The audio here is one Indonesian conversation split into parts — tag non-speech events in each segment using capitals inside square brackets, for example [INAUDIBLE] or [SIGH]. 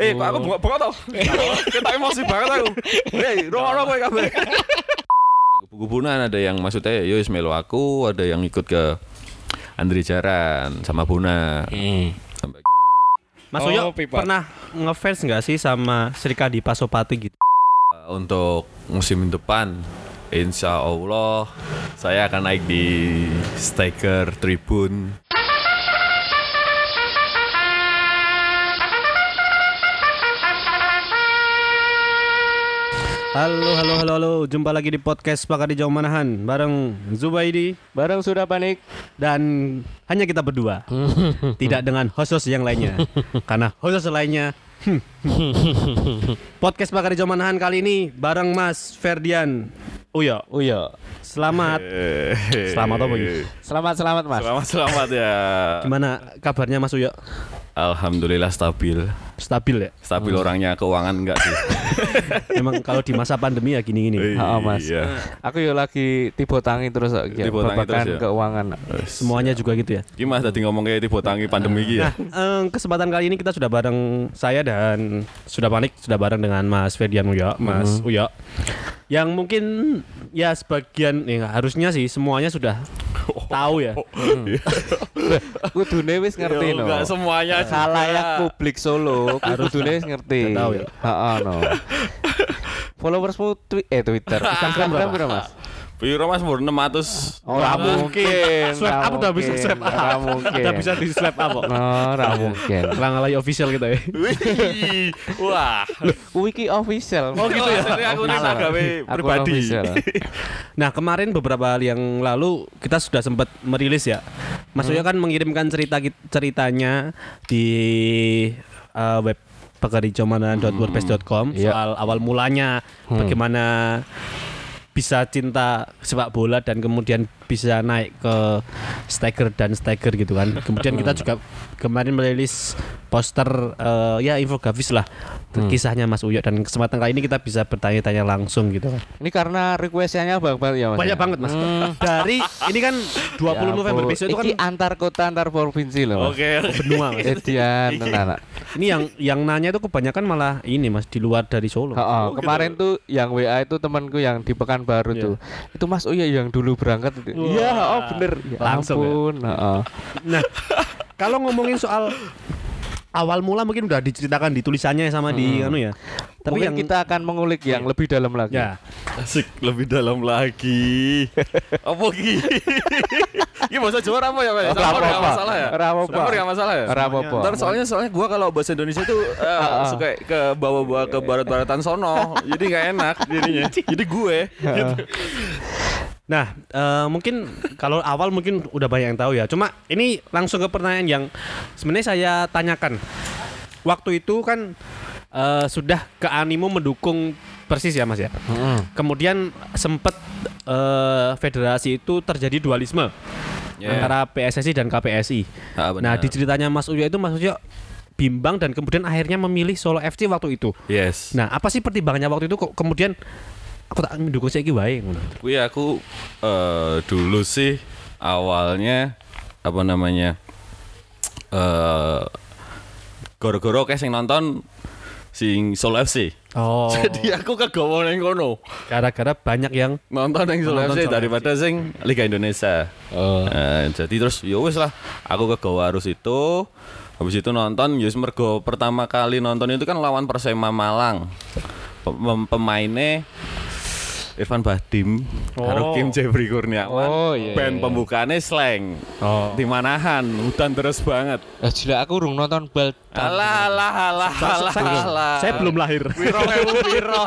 Eh, kok aku bengok-bengok tau. [LAUGHS] Kita emosi banget aku. Hei, rono apa kabeh? Kubu-kubunan ada yang maksudnya yo wis melu aku, ada yang ikut ke Andri Jaran sama Buna. Sampai Mas Oh, Uyo pipa. pernah ngefans nggak sih sama Sri Kandi Pasopati gitu? Untuk musim depan Insya Allah saya akan naik di Stiker Tribun Halo, halo, halo, halo. Jumpa lagi di podcast Pakar di Jauh Manahan bareng Zubaidi Barang sudah panik. dan hanya kita berdua. [LAUGHS] Tidak dengan host-host yang lainnya. Karena host-host lainnya hmm. Podcast Pakar di Jauh Manahan kali ini bareng Mas Ferdian Uyo. Uyo. Selamat. Selamat apa gitu? Selamat selamat Mas. Selamat selamat ya Gimana kabarnya Mas Uyo? Alhamdulillah stabil Stabil ya? Stabil orangnya keuangan enggak sih [LAUGHS] Memang kalau di masa pandemi ya gini-gini. Oh, Mas. Iya. Aku yo lagi tipe tangi terus ya, Tipe tangi terus ya? keuangan. Semuanya juga gitu ya. Gimana tadi ngomong kayak tipe tangi pandemi iki ya Nah, eh, kesempatan kali ini kita sudah bareng saya dan sudah panik sudah bareng dengan Mas Ferdian Uyo, Mas Uyo. Yang mungkin ya sebagian ya, harusnya sih semuanya sudah [LAUGHS] tahu ya. [LAUGHS] Kudune wis ngerti Ya, no. enggak semuanya juga. Khalayak publik Solo kudune ngerti. Tahu ya? Heeh no. [LAUGHS] Followersmu twi eh Twitter, Instagram berapa Mas? Piro Mas Mur 600 Ora mungkin. Ora up udah bisa mungkin, swipe ora up. mungkin. Udah bisa di swipe up kok. Ora mungkin. Langalai official gitu ya. Wah Wiki official. Oh gitu ya aku Official. gawe Aku pribadi. Nah kemarin beberapa hari yang lalu kita sudah sempat merilis ya. Mas Uyo kan mengirimkan cerita ceritanya di eh, web pekerjamanan.wordpress.com Iya. soal awal mulanya bagaimana bisa cinta sepak bola dan kemudian bisa naik ke Stagger dan Stagger gitu kan. Kemudian kita juga kemarin merilis poster eh, ya infografis lah kisahnya Mas Uyo dan kesempatan kali ini kita bisa bertanya-tanya langsung gitu kan. Ini karena requestannya banyak banget ya Mas. Banyak banget Mas. [LAUGHS] Dari ini kan 20 Ya November besok itu kan antar kota antar provinsi loh. Oke benua Mas. Edian tenan. Ini yang yang nanya itu kebanyakan malah ini Mas di luar dari Solo. Heeh, gitu. kemarin tuh yang WA itu temanku yang di Pekanbaru Iya. tuh. Itu Mas Uya yang dulu berangkat. Iya, oh bener. Ya Langsung ya? ampun, heeh. Nah, kalau ngomongin soal awal mula mungkin udah diceritakan di tulisannya sama di anu ya. Tapi Mungkin yang kita akan mengulik yang lebih dalam lagi. ya Asik lebih dalam lagi [LAUGHS] Apa ki Ini bahasa Jawa apa ya Mas? Ora Sampur nggak apa-apa. masalah ya Ora apa-apa. Sampur nggak masalah ya Ora apa-apa. Ntar soalnya soalnya gua kalau bahasa Indonesia tuh eh, [LAUGHS] suka ke bawa-bawa ke barat-baratan sono, jadi nggak enak jadinya. [LAUGHS] Jadi gue gitu. Nah, eh, mungkin kalau awal mungkin udah banyak yang tahu ya. Cuma ini langsung ke pertanyaan yang sebenarnya saya tanyakan. Waktu itu kan eh, sudah ke animo mendukung Persis ya Mas ya. Heeh. Kemudian sempat eh, federasi itu terjadi dualisme Ya. antara PSSI dan KPSI. Ah, benar. nah, di ceritanya Mas Uyo itu Mas Uyo bimbang dan kemudian akhirnya memilih Solo FC waktu itu. Yes. Nah, apa sih pertimbangannya waktu itu kok kemudian aku tak mendukung saya wae ngono. Kui aku eh, dulu sih awalnya apa namanya eh goro-goro kayak sing nonton sing Solo FC. Oh. [LAUGHS] Jadi aku kegawa ning kono. gara-gara banyak yang Nonton yang Solo Nonton FC daripada sing Liga Indonesia. Oh. Eh, jadi terus ya wis lah aku kegawa harus itu habis itu nonton ya wis mergo pertama kali nonton itu kan lawan Persema Malang. Pem- pemainnya Irfan Bahdim, Oh. karo Kim Jeffrey Kurniawan. Oh, iya, Band iya. pembukaannya slang. Oh. Di manahan, hutan terus banget. Eh, gila aku urung nonton bal. Alah, alah, alah, alah, alah. Saya belum lahir. Wiro ewu piro.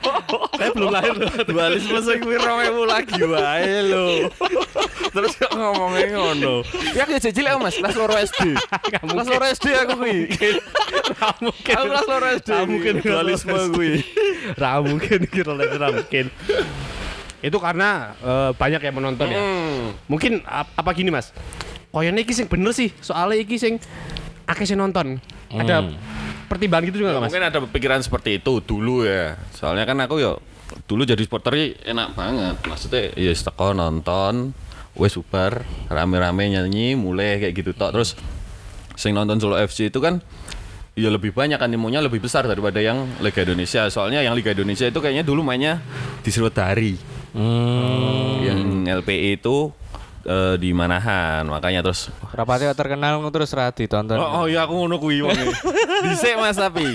[LAUGHS] saya belum lahir. Dualisme sing wiro ewu lagi wae lho. Terus kok ngomongnya ngono. Ya aku jajil ya Mas, kelas loro SD. Kelas loro SD aku kuwi. mungkin. Aku kelas loro SD. Nggak mungkin dualisme SD. kuwi. Ra mungkin kira ra mungkin. Itu karena eh, banyak yang menonton ya. Hmm. Mungkin ap- apa gini Mas? Koyone iki sing bener sih, soalnya iki sing akeh sing nonton. Ada pertimbangan gitu juga nggak Mas? Mungkin ada pikiran seperti itu dulu ya. Soalnya kan aku ya dulu jadi supporter enak banget. Maksudnya ya teko nonton, wes bubar, rame-rame nyanyi, mulai kayak gitu tok. Terus sing nonton Solo FC itu kan ya lebih banyak animonya lebih besar daripada yang Liga Indonesia. Soalnya yang Liga Indonesia itu kayaknya dulu mainnya di Sriwedari. Hmm. Yang LPI itu eh, di Manahan. Makanya terus Rapatnya terkenal terus ra ditonton. Oh, oh iya aku ngono kuwi wong. [LAUGHS] Dhisik Mas tapi.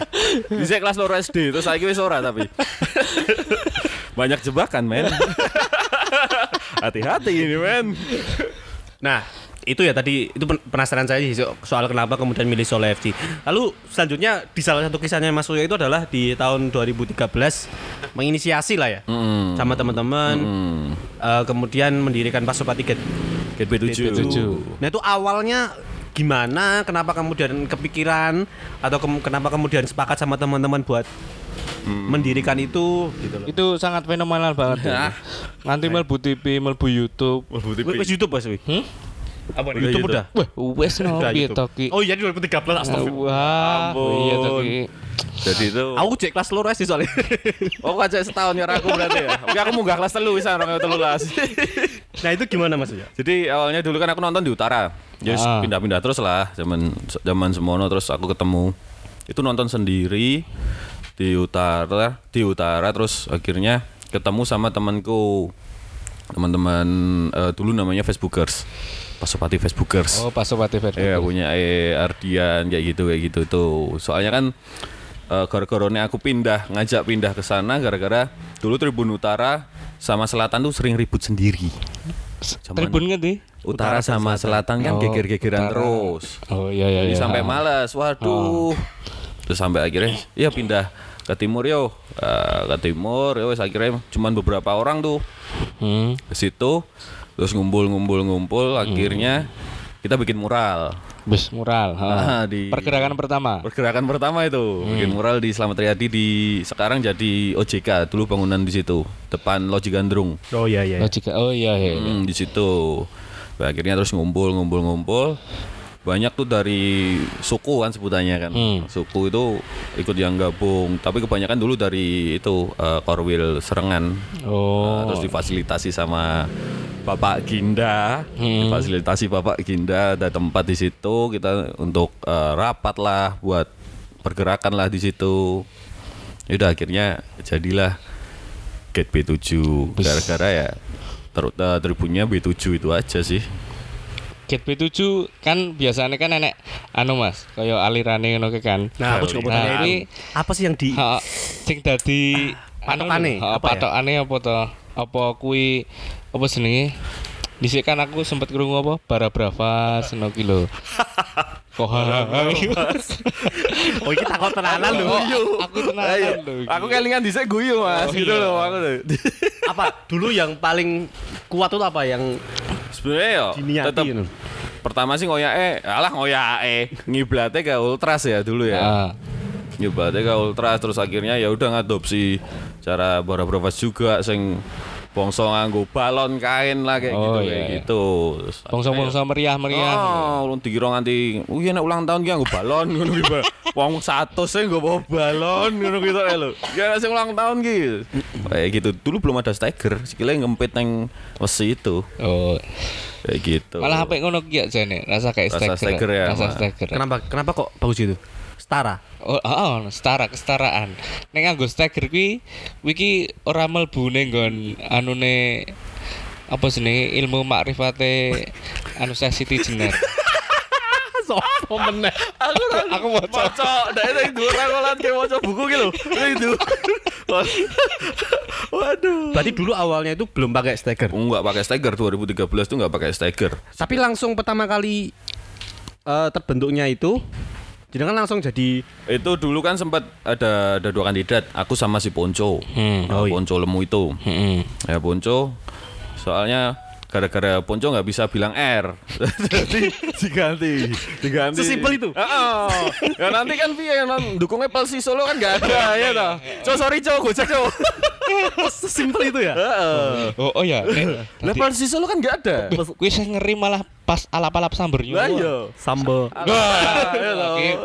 Dhisik kelas loro SD terus saiki wis ora tapi. [LAUGHS] Banyak jebakan, men. [LAUGHS] Hati-hati ini, men. Nah, itu ya tadi itu pen- penasaran saya sih so- soal kenapa kemudian milih Solo FC. Lalu selanjutnya di salah satu kisahnya Mas Suryo itu adalah di tahun 2013 menginisiasi lah ya Hmm. sama teman-teman Hmm. eh, kemudian mendirikan Pasopati Gate Gate B7. Nah itu awalnya gimana? Kenapa kemudian kepikiran atau kem- kenapa kemudian sepakat sama teman-teman buat mendirikan itu gitu loh. Itu sangat fenomenal banget. ya. [LAUGHS] Nanti melbu TV, melbu YouTube. Wis YouTube Mas? Hmm? Apa Udah YouTube YouTube. udah? Wah, wes no Udah piye to ki. Oh iya di 2013 astagfirullah. Wah, Ampun. iya to ki. Jadi itu Aku cek kelas loro SD soalnya. [LAUGHS] Oh, kok aja setahun ya aku berarti ya. Tapi aku munggah kelas telu wis orang telulas. nah itu gimana Mas ya? Jadi awalnya dulu kan aku nonton di utara. Ya wis Ah. pindah-pindah terus lah zaman zaman semono terus aku ketemu. Itu nonton sendiri di utara, di utara terus akhirnya ketemu sama temanku. Teman-teman eh, dulu namanya Facebookers. Pasopati Facebookers. Oh, pas sobat TV. Iya punya eh Ardian kayak gitu kayak gitu tuh. Soalnya kan eh, gara-gara ini aku pindah ngajak pindah ke sana gara-gara dulu Tribun Utara sama Selatan tuh sering ribut sendiri. Zaman Tribun ngerti? Utara sama Selatan kan Oh, geger-gegeran utara. terus. Oh iya iya Jadi iya. sampai malas, waduh. Terus sampai akhirnya ya pindah ke timur yo. Eh, ke timur wes akhirnya cuman beberapa orang tuh Hmm. ke situ terus ngumpul-ngumpul-ngumpul akhirnya kita bikin mural. Bus mural. ha. Ah, di Pergerakan pertama. Pergerakan pertama itu bikin mural di Slamet Riyadi di sekarang jadi OJK dulu bangunan di situ depan Loji Gandrung Oh iya iya. Oh, jika oh iya iya. Hmm, di situ Nah, akhirnya terus ngumpul ngumpul ngumpul banyak tuh dari suku kan sebutannya kan Hmm. suku itu ikut yang gabung tapi kebanyakan dulu dari itu eh, Korwil Serengan Oh. terus difasilitasi sama Bapak Ginda, Hmm. difasilitasi Bapak Ginda ada tempat di situ kita untuk eh, rapat lah buat pergerakan lah di situ. Udah akhirnya jadilah Gate B7 gara-gara ya ter- eh, tribunnya B7 itu aja sih. Gate B7 kan biasanya kan enek anu Mas, kaya alirane ngono ke kan. Nah aku juga mau Nah, ini. Apa sih yang di ha, sing dadi anu patokane, lho, ha, apa ya? patokane apa to? Apa kuwi apa jenenge? Dhisik kan aku sempat krungu apa Bara Brava seno ki lho. [LAUGHS] Kohara. Oh iki takut tenanan lho. Aku tenanan lho. iki. Aku kelingan dhisik guyu Mas, Oh, gitu iya. loh aku. [LAUGHS] Apa dulu yang paling kuat itu apa yang Sebenarnya ya diniati tetap pertama sih ngoyake, alah ngoyake, ngiblatnya ke Ultras ya dulu ya. Ah. nyobatnya ke ultras terus akhirnya ya udah ngadopsi cara Bora Bravas juga sing bongso nganggo balon kain lah kayak gitu Oh, kayak iya, iya. gitu Terus Bongso-bongso meriah-meriah. Oh, ulun dikira nganti, oh iya nek ulang tahun ki nganggo balon [LAUGHS] ngono ki. Ba. Wong 100 e nggo bawa balon ngono gitu lho. Ya nek sing ulang tahun ki. Kayak gitu. Dulu belum ada stagger, sikile ngempit nang wesi itu. Oh. Kayak gitu. Malah HP ngono ki ya jane, rasa kayak Rasa steker. steker ya, Rasa Mak. steker. kenapa kenapa kok bagus itu? Setara. Oh, oh, setara kesetaraan. Nek nganggo steger kuwi kuwi ki ora mlebu ning nggon anune apa jenenge ilmu makrifate anu Siti Jenar. [LAUGHS] Sopo meneh? aku Aku maca. maca nek nek dhuwur rakolan ke maca buku ki lho. Itu. [LAUGHS] Waduh. Berarti dulu awalnya itu belum pakai steker. Enggak pakai stagger 2013 tuh enggak pakai stagger. Tapi langsung pertama kali eh, terbentuknya itu jadi kan langsung jadi Itu dulu kan sempat ada ada dua kandidat, aku sama si Ponco. Hmm. Oh, iya. Ponco lemu itu. Heeh. Ya Ponco soalnya gara-gara Ponco nggak bisa bilang R. [LAUGHS] Jadi diganti, diganti. Sesimpel itu? Heeh. Ya nanti kan piye non dukungnya Pelsi Solo kan nggak ada ya toh. Co sorry Co, gojek Co. [LAUGHS] sesimpel itu ya. Heeh. Oh, oh ya, Lah Pelsi Solo kan nggak ada. kuwi sing ngeri malah pas alap-alap samber yo. Lah iya. Sambel. Ya.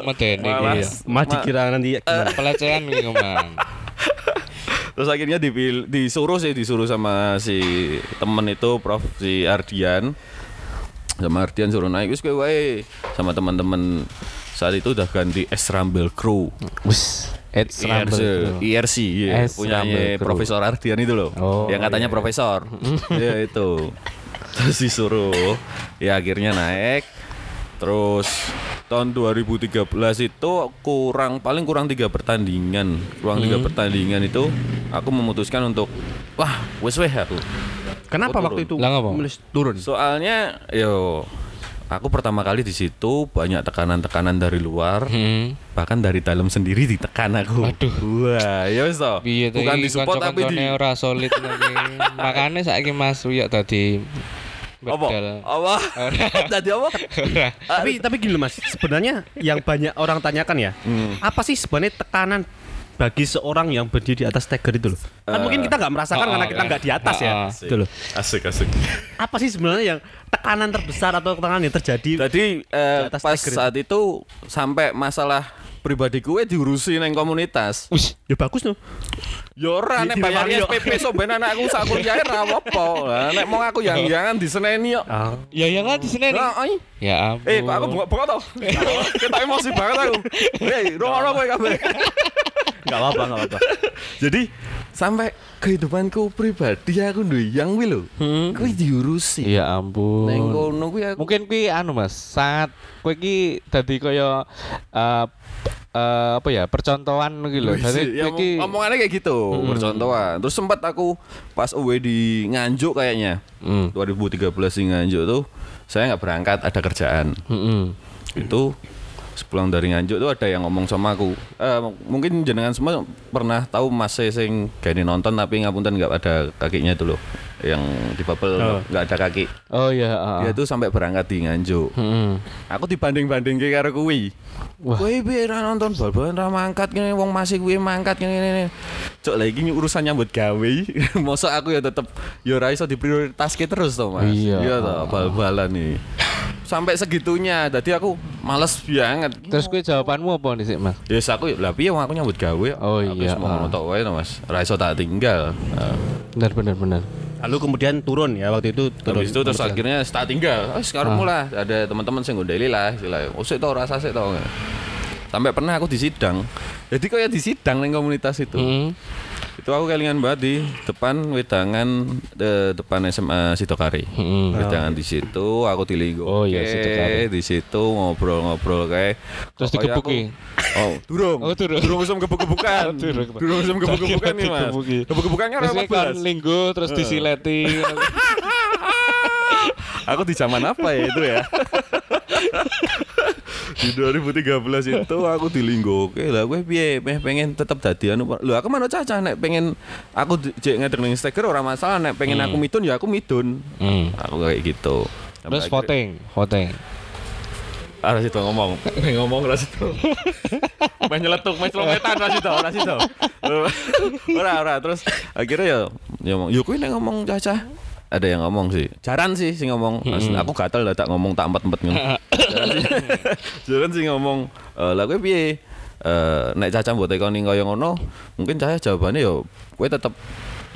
Oke, Malah. iki. Iya. Mah dikira nanti gimana? [LAUGHS] Pelecehan iki ngomong. Terus akhirnya dipil- disuruh sih disuruh sama si temen itu Prof si Ardian sama Ardian suruh naik wis kowe sama teman-teman saat itu udah ganti S Rumble Crew. Wis, It's IRC. IRC ya, Rumble Crew. Profesor Ardian itu loh. Oh, yang katanya iya. profesor. [LAUGHS] ya itu. Terus disuruh ya akhirnya naik. Terus tahun 2013 itu kurang paling kurang tiga pertandingan, kurang tiga pertandingan itu aku memutuskan untuk wah wes weh aku. Kenapa Oh, waktu itu turun? Soalnya yo aku pertama kali di situ banyak tekanan-tekanan dari luar, Hmm. bahkan dari dalam sendiri ditekan aku. Aduh. Wah, ya to Bukan disupport tapi di ora solid lagi. [LAUGHS] Makane saiki Mas Uyak tadi apa? Apa? [LAUGHS] Tadi apa? Tapi tapi gini loh mas sebenarnya yang banyak orang tanyakan ya Hmm. apa sih sebenarnya tekanan bagi seorang yang berdiri di atas Tiger itu loh kan mungkin kita nggak merasakan oh, karena kita kan. nggak di atas ya Oh, itu loh Asik asik. apa sih sebenarnya yang tekanan terbesar atau tekanan yang terjadi Jadi eh, Di atas pas Tiger saat itu sampai masalah pribadi gue diurusi neng komunitas. Wis, ya bagus loh Ya ora Di- nek di bayar Mario. SPP so ben anakku sak kuliah ra apa-apa. Lah nek mau aku yang jangan diseneni kok. ah ya ya di sini nih. Lah, ai. Ya ampun. Eh, aku bengok-bengok tau. [LAUGHS] Kita emosi banget aku. Hei, rono kowe kabeh. nggak apa-apa nggak apa-apa Jadi sampai kehidupanku pribadi aku duwe yang kuwi lho. Kuwi diurusi. Ya ampun. Neng kono kuwi aku Mungkin kuwi anu Mas, saat kowe iki dadi kaya eh eh, apa ya, percontohan lho. Wih, Dadi ya, iki omongannya kayak gitu, percontohan. Terus sempat aku pas away di Nganjuk kayaknya. Hmm. 2013 di Nganjuk tuh saya nggak berangkat, ada kerjaan. Heeh. Itu sepulang dari Nganjuk tuh ada yang ngomong sama aku. Eh, mungkin jenengan semua pernah tahu Mas sing gini nonton tapi ngapunten nggak ada kakinya itu loh. Yang di bubble Oh. nggak ada kaki. Oh iya, heeh. Dia tuh sampai berangkat di Nganjuk. Heeh. Aku dibanding-banding karo kuwi. Wah. Kowe piye ra nonton bal-balan ra mangkat ngene wong masih kuwi mangkat ngene ngene. Cok lagi ini urusan nyambut gawe. [LAUGHS] Mosok aku ya tetep ya ora iso diprioritaske terus to, Mas. Iya. toh, bal-balan nih. Sampai segitunya, jadi aku males banget. Terus kowe jawabanmu apa nih sih, Mas? Ya yes, aku lah piye aku nyambut gawe. Oh, Aku iya, mau ah. ngono tok wae to, Mas. Ra iso tak tinggal. Benar benar benar. Lalu kemudian turun ya waktu itu turun Terus itu terus akhirnya tak tinggal. Oh, sekarang mulai ada teman-teman sing ngondeli lah, istilah. Oh, sik rasa sik to. Sampai pernah aku di sidang. Jadi kayak di sidang ning komunitas itu. Heeh. Itu aku kelingan banget di depan wedangan de, depan SMA Sidokari. Heeh. Wedangan di situ aku dilinggo. Oh, iya, Sidokari. Di situ ngobrol-ngobrol kayak Terus aku- Oh, durung. Oh, durung. Durung usum gebuk-gebukan. Oh, [LAUGHS] durung. Durung usum gebuk-gebukan nih, Mas. Kowe kan 14. linggo terus disileti. [LAUGHS] Aku di zaman apa ya itu ya? [LAUGHS] di 2013 itu aku di Linggo. Oke lah gue piye Meh pengen tetap dadi anu. Lho aku mana caca nek pengen aku jek ngedeng ning stiker ora masalah nek pengen aku midun ya aku midun. Hmm. Aku kayak gitu. Terus Sampai voting, voting. Ah, Ras itu ngomong. [LAUGHS] ngomong Ras itu. Main nyeletuk, main celometan Ras itu, Ras itu. [LAUGHS] ora, ora. Terus akhirnya ya ya ngomong, "Yo kuwi nek ngomong caca." Ada yang ngomong sih. Jaran sih sing ngomong. Mas, Aku gatel lah tak ngomong tak empet-empet ngono. Jaran [COUGHS] sih- Jaran sih ngomong, "Eh, "Lah kowe piye?" Eh, nek caca mbok tekoni kaya ngono, mungkin cahaya jawabannya yo kowe tetep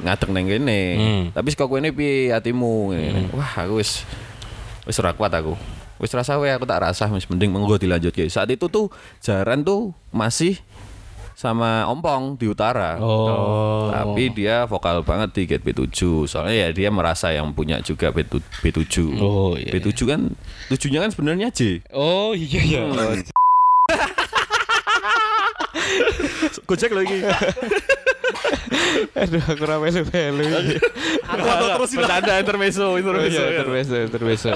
ngadeg neng kene. Hmm. Tapi saka kowe piye atimu ngene. Wah, aku wis wis ora kuat aku. Wis rasa wae aku tak rasa wis mending menggo dilanjut Saat itu tuh Jaran tuh masih sama Ompong di utara. Oh. Tapi dia vokal banget di Get B7. Soalnya ya dia merasa yang punya juga B7. B7. Oh, iya, B7 kan tujuannya kan sebenarnya J. Oh iya iya. [LAUGHS] Gojek lagi. [LAUGHS] Aduh, aku ra melu-melu. Aku terus bercanda intermezzo, Oh intermezzo. iya, ya. terbiasa, terbiasa.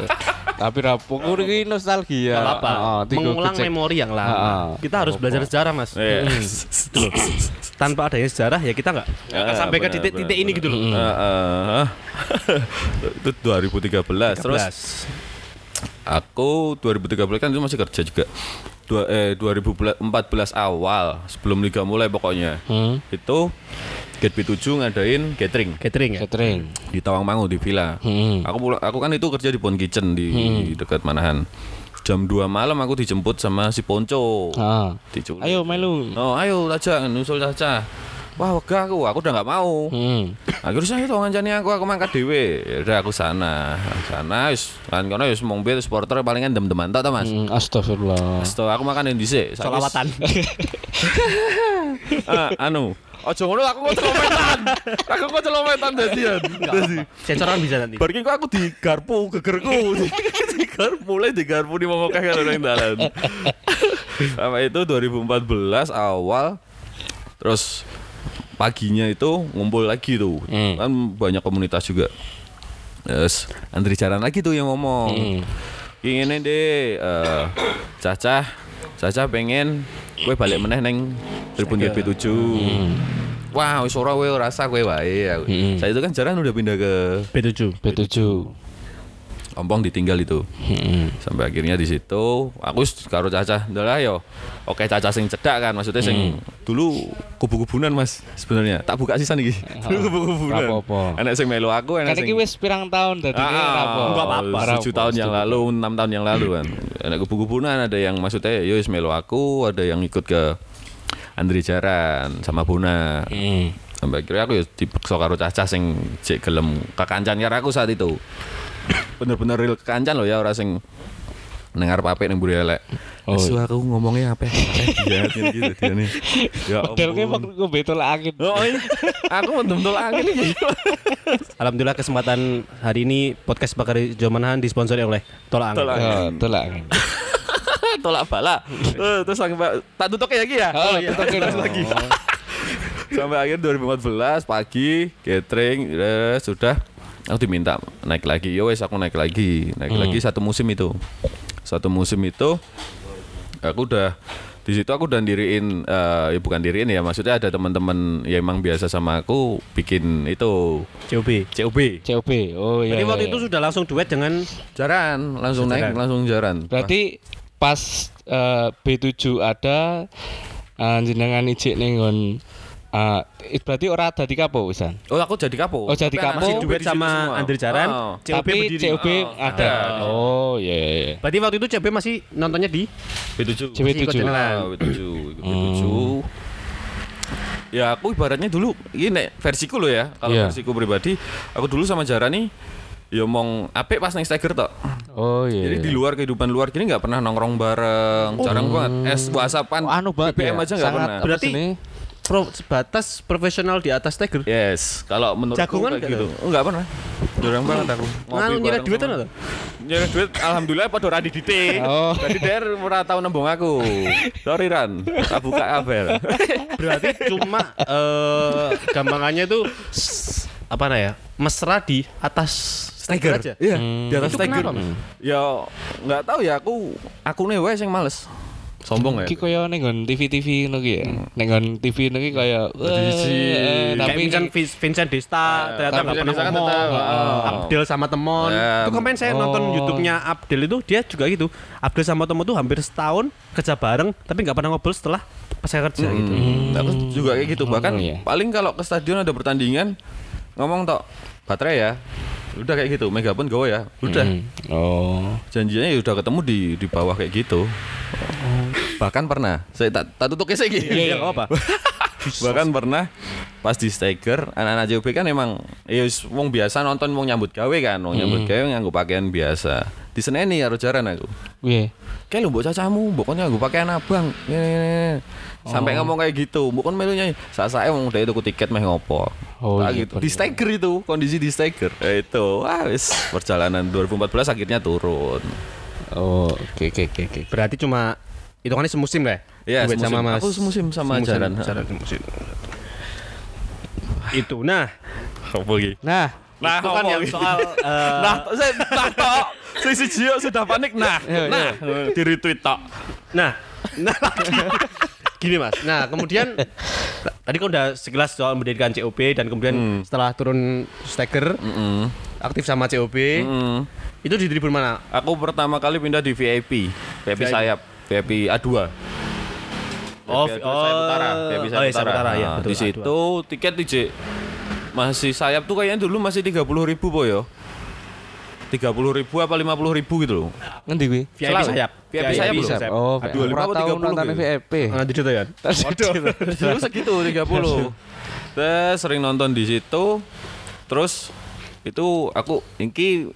Tapi rapuh iki nostalgia. Nggak apa Heeh, tiga mengulang gocek. memori yang lama kita harus belajar sejarah mas Iya. Gitu loh. tanpa adanya sejarah ya kita nggak sampai ke benar, titik-titik ini gitu loh Heeh. itu 2013 terus 13. Aku 2013 kan itu masih kerja juga. Dua, eh, 2014 awal sebelum liga mulai pokoknya. Hmm. Itu Get B7 ngadain catering catering ya Catering. di Tawangmangu di villa. Hmm. Aku pulang, aku kan itu kerja di Pon Kitchen di dekat Manahan. Jam 2 malam aku dijemput sama si Ponco. Ah. Diculik. Ayo melu. Oh, ayo Caca, nusul Caca. Wah wegah aku aku udah nggak mau Hmm. akhirnya itu ngancani aku aku mangkat dhewe ya udah aku sana sana wis kan kono wis mong bet supporter palingan dem-deman tok to Mas Hmm, Astagfirullah. Setelah aku makan yang dhisik wis- Solawatan. [LAUGHS] Ah, anu Ojo ngono aku kok celometan. [LAUGHS] Aku kok celometan dadian. Dadi Sensoran bisa nanti. bar kok aku digarpu gegerku. [LAUGHS] digarpu mulai digarpu di mau kakek karo nang dalan. Sama itu 2014 awal terus paginya itu ngumpul lagi tuh. Hmm. Kan banyak komunitas juga. Terus Andri Jaran lagi tuh yang ngomong. Hmm. Ingin deh eh Caca Caca pengen gue balik meneh neng Tribun GP7. Wah, wis ora kowe rasa kowe wae. aku. Mm-mm. Saya itu kan jaran udah pindah ke B7. B7. Ompong ditinggal itu. Hmm. Sampai akhirnya di situ aku karo Caca, "Ndalah yo. Oke Caca sing cedak kan, maksudnya sing dulu kubu-kubunan Mas sebenarnya. Tak buka sisan iki. [LAUGHS] Dulu kubu-kubunan. Enak sing melu aku, enak Kan sing wis pirang tahun dadi Ah. Enggak apa-apa. Tujuh tahun yang lalu, enam tahun yang lalu kan. Ada kubu-kubunan, ada yang maksudnya yo wis melu aku, ada yang ikut ke Andri Jaran sama Buna. Hmm. Sampai akhirnya aku ya dipaksa karo Caca sing cek gelem kekancan karo aku saat itu. Bener-bener real kekancan loh ya orang sing dengar pape ning mburi elek. Oh. Su aku ngomongnya apa? [LAUGHS] Iya, gitu dia nih. Ya Padahal kayak waktu gue betul angin. Oh, iya. aku betul-betul angin. Alhamdulillah kesempatan hari ini podcast Bakari Jomanahan disponsori oleh Tolak Angin. Tolak Oh, betul angin. [LAUGHS] Tolak bala. Eh, terus sampai tak tutup ya lagi ya. Oh, tutup lagi. Sampai akhir 2014 pagi catering ya, sudah aku diminta naik lagi. Yo wes aku naik lagi, naik lagi satu musim itu. Satu musim itu aku udah di situ aku udah diriin eh, ya bukan diriin ya maksudnya ada teman-teman yang emang biasa sama aku bikin itu COB. COB COB. Oh iya. Jadi iya, waktu iya. itu sudah langsung duet dengan jaran langsung naik Jaran. langsung jaran Berarti pas eh, B7 ada uh, jenengan ijik ning nggon uh, berarti ora dadi kapo wisan. oh aku jadi kapo Oh, jadi kapo. masih COB duet sama. Andri Jaran. Oh. COB Tapi berdiri. COB Oh, ada. Oh iya iya. iya. Berarti waktu itu COB masih nontonnya di B7 CB7. ikut jalan. Ah, B7 B7 Ya aku ibaratnya dulu ini nek versiku lo ya kalau Iya. versiku pribadi aku dulu sama Jara nih ya mong apik pas neng Stagger tok. Oh iya. Jadi di luar kehidupan luar gini nggak pernah nongkrong bareng, jarang banget. Es whatsappan, Oh, anu banget BBM ya. aja nggak Sangat pernah. Berarti- sini? Pro, sebatas profesional di atas Tiger. Yes, kalau menurut Jagungan kayak nggak gitu. Oh, nggak pernah. Jarang banget aku. Nganu nyeret bareng duit sama- kan Nyeret duit alhamdulillah pada ora didite. Oh. Jadi der ora tau nembung aku. Sorry Ran, tak buka kabel. Berarti cuma eh gampangannya itu s- apa nah ya? Mesra di atas Tiger aja. Iya, Hmm. di atas Tiger. Mas? Ya nggak tahu ya aku aku nih wae sing males. Sombong ya. Ki koyo ning nggon TV-TV ngono ki ya. Ning nggon TV ngono ki koyo Tradisi. eh, Kayak tapi Vincent, Vincent Desta ternyata tapi nggak pernah ngomong. oh. Abdel sama Temon. Ya, itu kemarin saya oh. nonton YouTube-nya Abdel itu dia juga gitu. Abdel sama Temon tuh hampir setahun kerja bareng tapi nggak pernah ngobrol setelah pas saya kerja gitu. Hmm. Aku juga kayak gitu. Bahkan Oh, iya. paling kalau ke stadion ada pertandingan ngomong tok baterai ya. Udah kayak gitu, megapun gawe ya. Udah. Hmm. Oh. Janjinya ya udah ketemu di di bawah kayak gitu. Bahkan pernah, saya tak tak tutup kesek. Iya, nggak apa. [LAUGHS] Bahkan pernah pas di Staker, anak-anak JOB kan emang ya wong biasa nonton wong nyambut gawe kan, wong nyambut gawe nganggo pakaian biasa. Di Seneni karo jaran aku. Piye? Kayak lu mbok cacamu, kon nganggo pakaian abang. Ngene, ngene, ngene. Sampai ngomong kayak gitu, kon melunya sak-sake wong udah tuku tiket meh ngopo. Oh, Nah, iya, gitu. Di. Staker itu, kondisi di Staker. Ya itu, wah wis perjalanan 2014 akhirnya turun. Oh, oke oke oke oke. Berarti cuma hitungannya semusim lah. Iya, Duet semusim. sama Mas. Aku semusim sama Jaran. Jaran semusim. Itu nah? Nah, Nah, itu kan yang soal [LAUGHS] eh, Nah, saya nah tok. Si si Gio sudah panik. Nah, [LAUGHS] Iya, nah, di retweet tok. Nah, nah [LAUGHS] gini mas. Nah kemudian tadi kan udah sekilas soal mendirikan COP dan kemudian setelah turun staker Mm. aktif sama COP Mm. itu di tribun mana? Aku pertama kali pindah di VIP, VIP sayap, VIP A2. Oh, VIP A2 sayap utara, VIP oh, sayap iya, utara. utara, Nah, betul, di situ tiket DJ masih sayap tuh kayaknya dulu masih 30 ribu po yo. 30 ribu apa 50 ribu gitu loh. ngendi kuwi? VIP Selalu. sayap. VIP sayap sayap. Oh, Dua lima ora apa tau 30 nonton gitu? VIP. Nanti itu ya. Dulu segitu 30. Terus sering nonton di situ. Terus itu aku iki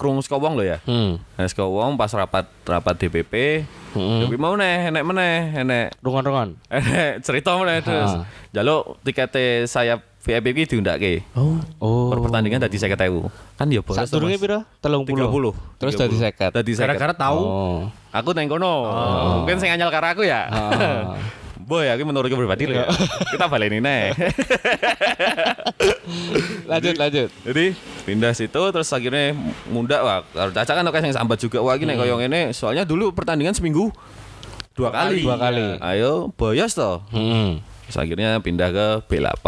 krungu saka wong lho ya. Hmm. Nah, saka wong pas rapat rapat DPP. Hmm. Tapi mau neh, enek meneh, enek Rungon-rungon. [LAUGHS] enek cerita meneh terus. Jaluk tiketnya saya VIP iki diundake. Oh. Oh. Per pertandingan dadi 50.000. Kan ya boros. Sak durunge piro? 30. 30. Terus dadi 50. Dadi 50. Gara-gara tahu Oh. Aku neng kono. Mungkin sing anyal karo aku ya. Ah. [LAUGHS] Boy, aku menurutku pribadi ya. [LAUGHS] Kita baleni neh. Lanjut lanjut. Jadi pindah situ terus akhirnya mundak wah. Kalau Caca kan kayak yang sambat juga wah gini koyo ngene. Soalnya dulu pertandingan seminggu dua kali. Dua kali. Ayo boyos toh. Hmm. Terus akhirnya pindah ke B8.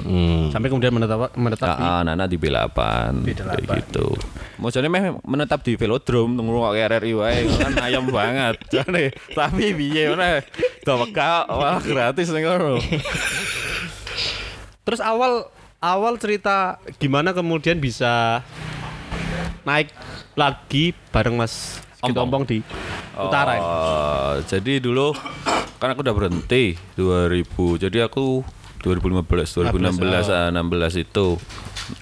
Hmm. Sampai kemudian menetap menetap di Ah, Nana di B8, B8. kayak gitu. Maksudnya meh menetap di velodrome tunggu kok RRI wae kan ayam banget. [LAUGHS] Jane, tapi piye mana? Gak weka, wah gratis ning ngono. Terus awal awal cerita gimana kemudian bisa naik lagi bareng Mas Kitompong di utara ini. Oh, jadi dulu kan aku udah berhenti 2000. Jadi aku 2015, 2016, ah, 16 itu.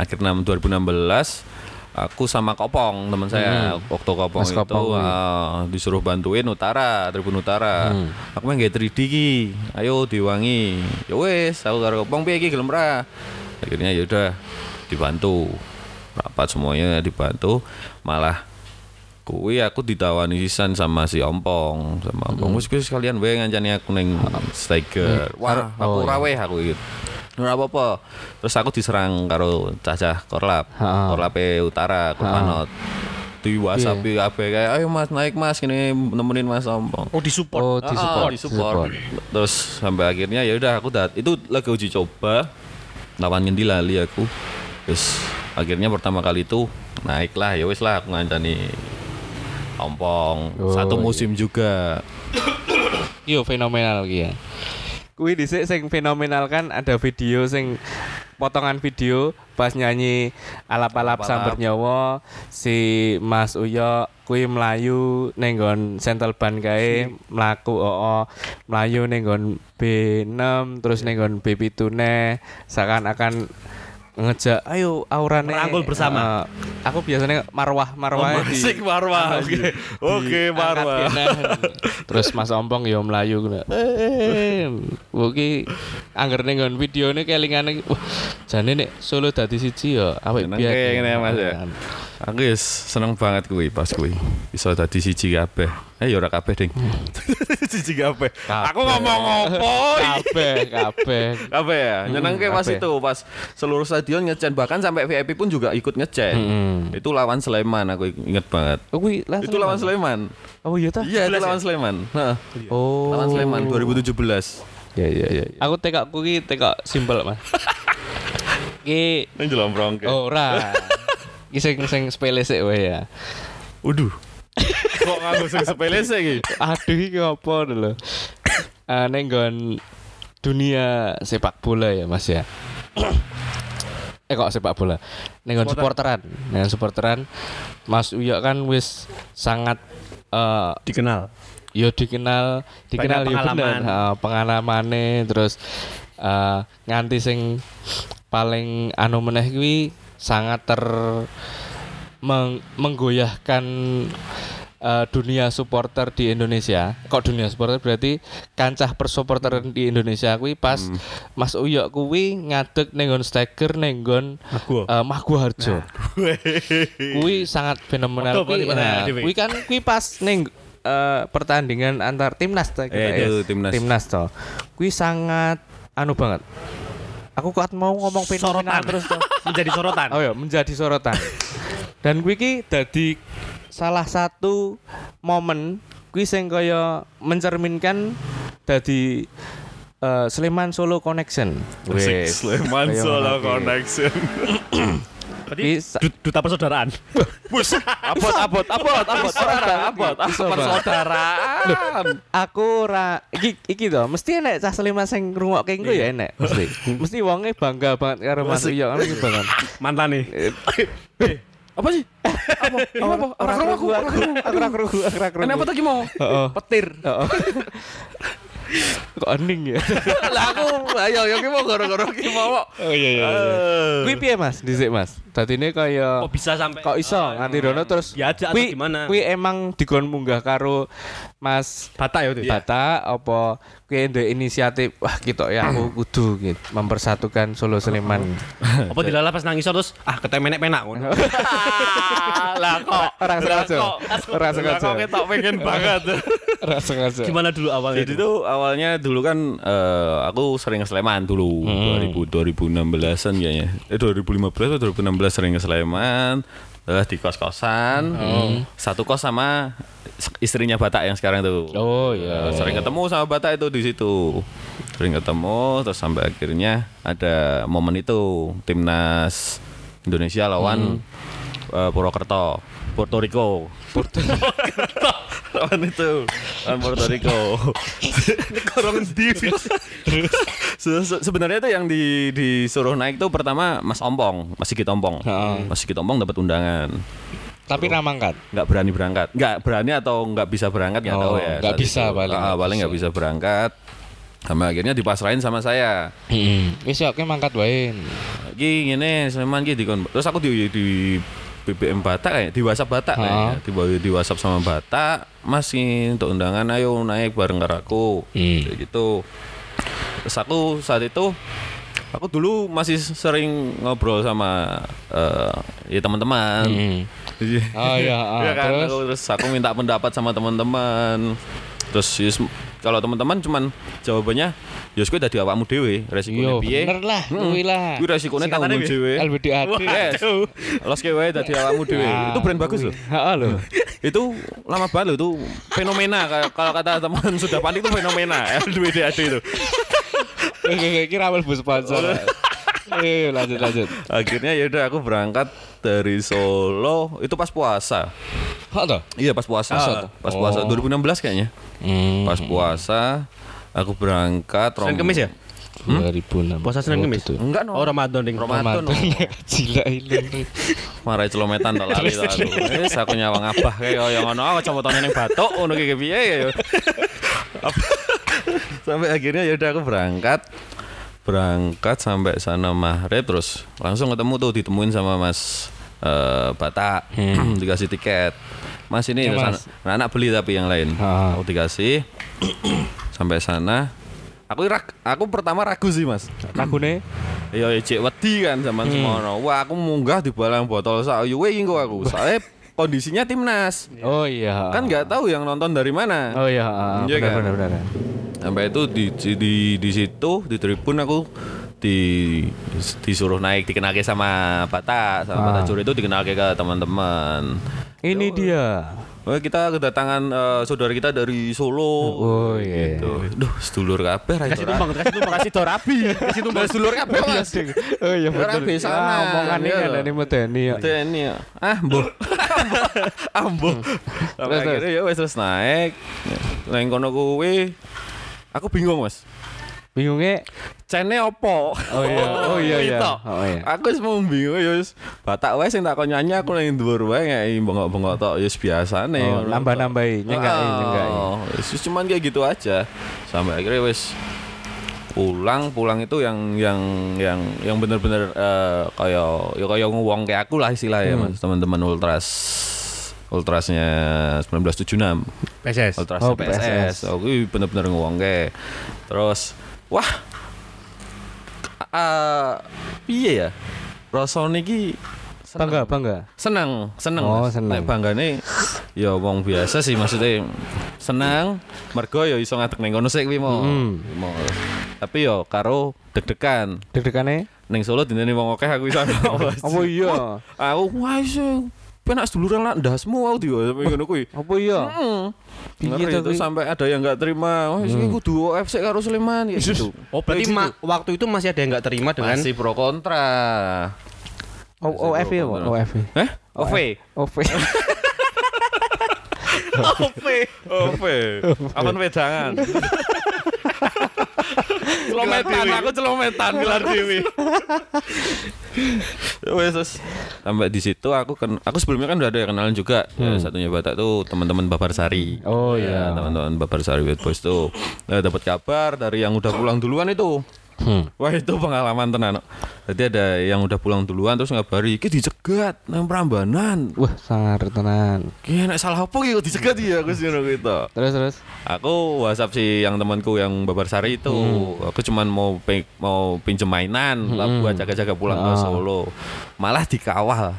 Akhir 6 2016 aku sama Kopong teman saya waktu Kopong Mas itu Kopong, ah, disuruh bantuin Utara Tribun Utara. Aku main gak 3D ki. Ayo diwangi. Ya wes aku karo Kopong piye iki gelem ra akhirnya ya udah dibantu. Rapat semuanya dibantu. Malah kuwi aku ditawani sisan sama si Ompong sama Ompong. Wis wis kalian wae ngancani aku ning Stiker wah aku Oh, ra weh aku gitu Ora apa-apa. Terus aku diserang karo cacah korlap. Ha. Korlape Utara, Kurmanot. Di WhatsApp kabeh kayak ayo Mas naik Mas. Gini nemenin Mas Ompong. Oh disupport. Oh, Ah, di support, di support. Terus sampai akhirnya ya udah aku dat itu lagi uji coba lawan ngendi lali aku. Terus akhirnya pertama kali itu naik lah ya wis lah aku ngancani ompong Oh, satu iya. musim juga. Yo fenomenal iki ya. Kuwi dhisik sing fenomenal kan ada video sing potongan video pas nyanyi alap-alap sambar nyawa si Mas Uyo kuwi melayu ning nggon Central Bank kae mlaku oo melayu ning nggon B6 terus ning nggon B7 ne seakan-akan ngejak ayo aurane Merangkul bersama. Eh, aku biasanya marwah marwah di- [LAUGHS] Asik marwah. Oke. Oke marwah. Angkat [LAUGHS] kene. Terus Mas Ompong ya melayu ngono. Eh, Iki angger ning nggon videone kelingane wah jane nek Solo dadi siji ya awake Jeneng kayak ngene ya, Mas, ya? Kan. Aku seneng banget kuwi pas kuwi. Bisa dadi siji kabeh. Eh ya ora kabeh, Ding. [LAUGHS] siji kabeh. Aku ngomong opo? Kabeh, kabeh. Kabeh ya. Nyenengke pas itu, pas seluruh stadion ngecen bahkan sampai VIP pun juga ikut ngecen. Mm. Itu lawan Sleman aku inget banget. Oh, lah Itu lawan Sleman. Oh iya ta? Iya, itu lawan Sleman. Heeh. Oh. Lawan Sleman 2017. Ya ya ya. Aku tekak kuwi tekak simpel, Mas. [LAUGHS] Ki Nang Jelomprong. oh, ora. [LAUGHS] Ki sing sing sepele sik wae ya. Waduh. Kok nganggo sing sepele sih iki? Aduh iki apa lho. Eh ning nggon dunia sepak bola ya Mas ya. eh kok sepak bola. Ning nggon supporteran, nggon supporteran Mas Uyo kan wis sangat eh Dikenal. yo dikenal dikenal yo bener pengalaman. Heeh, pengalamane terus eh nganti sing paling anu meneh kuwi sangat ter meng- menggoyahkan eh, dunia supporter di Indonesia. Kok dunia supporter berarti kancah persupporteran di Indonesia kuwi pas Mas Uyo kuwi ngadeg ning nggon Steger ning nggon eh, Maguwarjo. kuwi sangat fenomenal kuwi. Nah, kuwi kan kuwi pas ning eh, pertandingan antar timnas ta kita Eh, ya. itu timnas. Timnas to. Kuwi sangat anu banget. Aku kuat mau ngomong fenomenal Sorotan. terus [LAUGHS] to. Menjadi sorotan. Oh ya, menjadi sorotan. [LAUGHS] Dan kuwi iki dadi salah satu momen kuwi sing kaya mencerminkan dadi eh, Sleman Solo Connection. Wes. Sleman Solo ngono. Connection. [COUGHS] Berarti du- duta persaudaraan. [COUGHS] Bus, abot, abot, abot, abot, Bisa abot, persaudaraan. aku ora iki iki to mesti enek cah Sleman sing ngrungokke engko ya enek mesti. mesti wonge bangga banget karo Mas. Uyo kan iki banget. Mantan nih. Apa sih? [LAUGHS] Apa? Apa? Apa? Ora krungu, aku aku ora krungu, aku ora krungu. Kenapa tadi mau? Petir. [LAUGHS] Kok ening ya? [LAUGHS] Lah aku ayo yo ki mau gara-gara ki mau. Oh iya iya. Eh. Kuwi piye Mas? Dhisik Mas. Dadi ini kaya Kok bisa sampai kok iso nganti rono terus Diajak atau kuwi- gimana? Kuwi emang dikon munggah karo Mas Bata ya. Bata apa kuwi ndek inisiatif wah kita ya aku kudu gitu mempersatukan Solo Sleman. Apa dilala pas nangis terus ah ketemenek penak ngono. [LAUGHS] Lah kok Orang sengaja. Orang sengaja. Kok ketok pengen [LAUGHS] banget. Ora sengaja. Gimana dulu awalnya? Jadi itu? tuh awalnya dulu kan eh, aku sering ke Sleman dulu 2000 2016-an kayaknya. Eh 2015 atau 2016 sering ke Sleman. Terus di kos-kosan. Satu kos sama istrinya Batak yang sekarang tuh. Oh iya. Eh, sering ketemu sama Batak itu di situ. Sering ketemu terus sampai akhirnya ada momen itu timnas Indonesia lawan eh, Purwokerto, Puerto Rico. Puerto Rico. lawan itu lawan Puerto Rico. Korong di. Se- se- Sebenarnya itu yang di disuruh naik tuh pertama Mas Ompong, Mas Sigit Ompong. Heeh. Mas Sigit Ompong dapat undangan Tapi ramangkat. nggak berani berangkat nggak berani atau nggak bisa berangkat nggak Oh, tahu ya nggak bisa itu. paling Ah, paling nggak bisa berangkat sama akhirnya dipasrahin sama saya Heeh. Wis ya, oke mangkat wae. Ki ngene Sleman ki dikon terus aku di di BBM Batak kayak di WhatsApp Batak Ha. kayaknya di, di WhatsApp sama Batak Mas ini untuk undangan ayo naik bareng karo aku Hmm. kayak gitu terus aku saat itu aku dulu masih sering ngobrol sama eh, ya teman-teman. Iya. Oh iya, [LAUGHS] ah, Iya kan? terus? Aku, terus aku minta pendapat sama teman-teman. Terus kalau teman-teman cuman jawabannya Yus kuwi dadi awakmu dhewe, resikonya Yo, piye? bener lah, kuwi lah. Kuwi resikonya Singkatannya tanggung dhewe. LBDAD. Yes. Los ke wae dadi awakmu dhewe. Itu brand bagus loh. Heeh lho. [LAUGHS] itu lama banget loh itu fenomena kalau kata teman [LAUGHS] sudah panik itu fenomena LBDAD itu. Oke, kira awal bus sponsor. [LAUGHS] Eh, lanjut lanjut. Akhirnya ya udah aku berangkat dari Solo itu pas puasa. Hah toh? Iya pas puasa. Ah. Pas puasa Oh. 2016 kayaknya. Hmm. Pas puasa aku berangkat Senin Kemis ya? 2006. Puasa Senin Kemis? Tuh. Enggak no. Oh Ramadan ding. Ramadan. no. [LAUGHS] Gila ilang. Marai celometan tak lali tak aku. Wis aku nyawang abah kayak kaya ngono aku coba ning batuk ngono kayak piye ya. sampai akhirnya ya udah aku berangkat berangkat sampai sana maghrib terus langsung ketemu tuh ditemuin sama Mas eh, Batak [CLEARS THROAT] dikasih tiket. Mas ini Ya, sana- Mas. anak beli tapi yang lain. Ah. aku dikasih. [CLEARS THROAT] Sampai sana. Aku rak- aku pertama ragu sih Mas. Lagune Ya cek wedi kan zaman semono. Wah, aku munggah di balang botol. Sak kok aku. Soalnya kondisinya timnas. Oh iya. Kan nggak tahu yang nonton dari mana. Oh iya, Iya benar kan? benar benar. Sampai itu di di di, di situ di tribun aku di disuruh naik dikenalke sama Bata sama Bata Ah. Juri itu dikenalke ke teman-teman. Ini dia. Oh, kita kedatangan eh, saudara kita dari Solo. Oh iya. Gitu. Duh, sedulur kabeh ra Kasih tumbang, kasih tumbang, kasih dorabi. Kasih tumbang. sedulur kabeh Mas. Oh iya Ora betul. bisa, Ah, Mas. omongan ini Iya kan loh. dari medeni ya. Teni ya. Ah, mbuh. [LAUGHS] ah, mbuh. Sampai Terus, akhirnya ya wis terus naik. Nang kono kuwi aku bingung, Mas. Bingungnya Cene opo? Oh iya, [LAUGHS] oh iya, iya. Itu. Oh iya. Aku wis mau bingung ya wis. Batak wae sing takon nyanyi aku ning dhuwur wae ngeki bengok-bengok tok ya biasane. Oh, nambah-nambahi, tok. nyenggaki, Oh, nyenggaki. wis cuman kayak gitu aja. Sampai akhirnya wis pulang pulang itu yang yang yang yang bener-bener eh, kayak ya kayak ngewong kayak aku lah istilahnya Hmm. mas teman-teman ultras ultrasnya 1976 PSS. ultras Oh, PSS. PSS. Oh, kuwi bener-bener ngewong kayak terus wah eh piye ya rasane iki Bangga, bangga. seneng seneng Oh, Mas. seneng. Nek banggane ya wong biasa sih maksudnya seneng mergo ya iso ngadeg ning kono sik kuwi mau Mm. Tapi yo karo deg-degan Deg-degane? ning Solo dinteni wong akeh aku iso [LAUGHS] Apa iya? aku wah penak seduluran lah ndasmu aku diwa sampe ngono kuwi Apa iya? Hmm. Piye Ngeri to itu sampai ada yang nggak terima. Wah, iki kudu OFC karo Sleman ya gitu. Oh berarti ma- waktu itu masih ada yang nggak terima dengan masih pro kontra. Oh, OF ya? OF. Eh? OV. OV. OV. OV. Apa wedangan? Celometan aku celometan. Gelar dewi. Wes terus sampai di situ aku kan aku sebelumnya kan udah ada yang kenalan juga. Ya, satunya batak tuh teman-teman Babar Sari. Oh, ya, iya. teman-teman Babar Sari Bad Boys tuh. Nah, dapat kabar dari yang udah pulang duluan itu Hmm. Wah itu pengalaman tenan. Jadi ada yang udah pulang duluan terus ngabari, "Iki dicegat nang Prambanan." Wah, sangar tenan. Ki nek salah apa ki kok dicegat ya aku sih ngono gitu. Terus terus. Aku WhatsApp si yang temanku yang Babar Sari itu. Aku cuman mau pe- mau pinjem mainan lah buat jaga-jaga pulang ke Ah. Solo. Malah dikawal.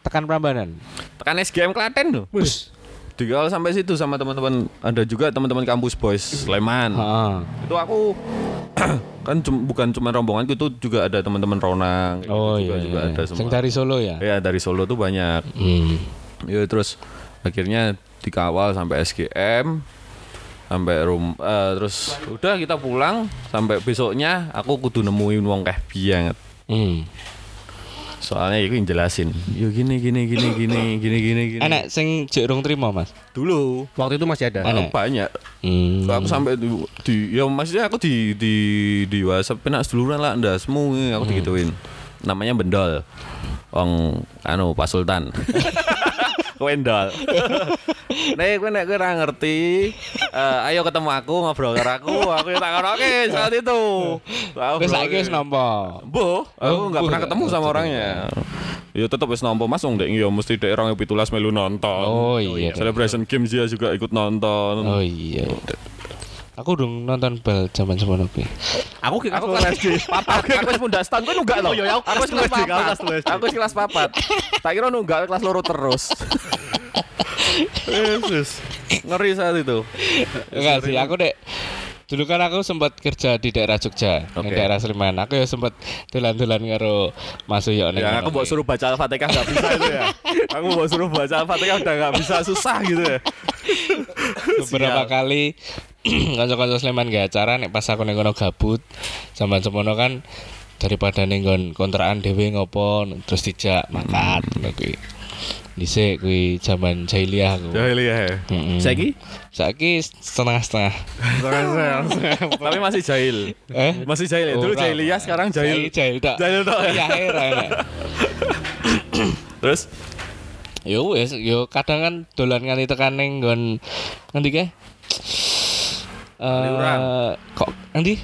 Tekan Prambanan. Tekan SGM Klaten loh. Wus. Dikawal sampai situ sama teman-teman ada juga teman-teman kampus boys Sleman. Heeh. Itu aku [CLEARS THROAT] kan cum- bukan cuma rombonganku itu juga ada teman-teman Ronang gitu Oh juga, iya. juga iya. ada Sing semua. dari Solo ya? Ya dari Solo tuh banyak. Hmm. Ya terus akhirnya dikawal sampai SGM sampai rum eh, terus udah kita pulang sampai besoknya aku kudu nemuin wong keh banget. Hmm. Soalnya itu yang jelasin. Yo gini gini gini gini gini gini gini. Enak sing jek rung trimo, Mas. Dulu Waktu itu masih ada. Enak. banyak. Hmm. Aku sampai di, di ya maksudnya aku di di di WhatsApp penak seduluran lah ndasmu aku digituin. Namanya Bendol. Wong anu Pak Sultan. [LAUGHS] Wendol. [LAUGHS] Nek kowe nek kowe ora ngerti, eh, ayo ketemu aku ngobrol karo aku, aku ya tak karaoke saat itu. Terus saiki wis nampa. Boh, aku Oh, nggak boh. pernah ketemu sama orangnya. Ya tetep wis nampa Mas wong dek ya mesti dek 2017 melu nonton. Oh iya. Celebration Games dia juga ikut nonton. Oh iya. Aku dong nonton bal zaman semono kuwi. Aku ke Aku kelas. Papat. Aku wis mundak setahun kowe nunggak lho. Oh, iya, aku Aku wis kelas papat. Aku wis kelas papat. Tak kira nunggak kelas loro terus. [LAUGHS] Yesus. Ngeri saat itu. Enggak sih, aku dek Dulu kan aku sempat kerja di daerah Jogja, Oke. di daerah Sleman. Aku ya sempat dolan-dolan karo Mas Uyo ning Ya kono aku mau suruh baca Al-Fatihah nggak bisa itu ya. Aku mau suruh baca Al-Fatihah udah nggak bisa susah gitu ya. [LAUGHS] beberapa Sial. kali [CLEARS THROAT] kanca-kanca Sleman gak acara nek pas aku ning kono gabut. Zaman semono kan daripada ning nggon kontrakan dhewe ngopo terus dijak makan ngono kuwi. Dhisik kuwi zaman jahiliyah aku. Jahiliyah ya. Heeh. Saiki Saiki setengah-setengah. Tapi masih jahil. Eh? Masih jahil ya. Dulu jahiliyah sekarang jahil. Jahil tak. Jahil tok [COUGHS] ya. Ya. Terus Yo wis, yo kadang kan dolan nganti tekan ning nggon ngendi ke? Eh, kok ngendi?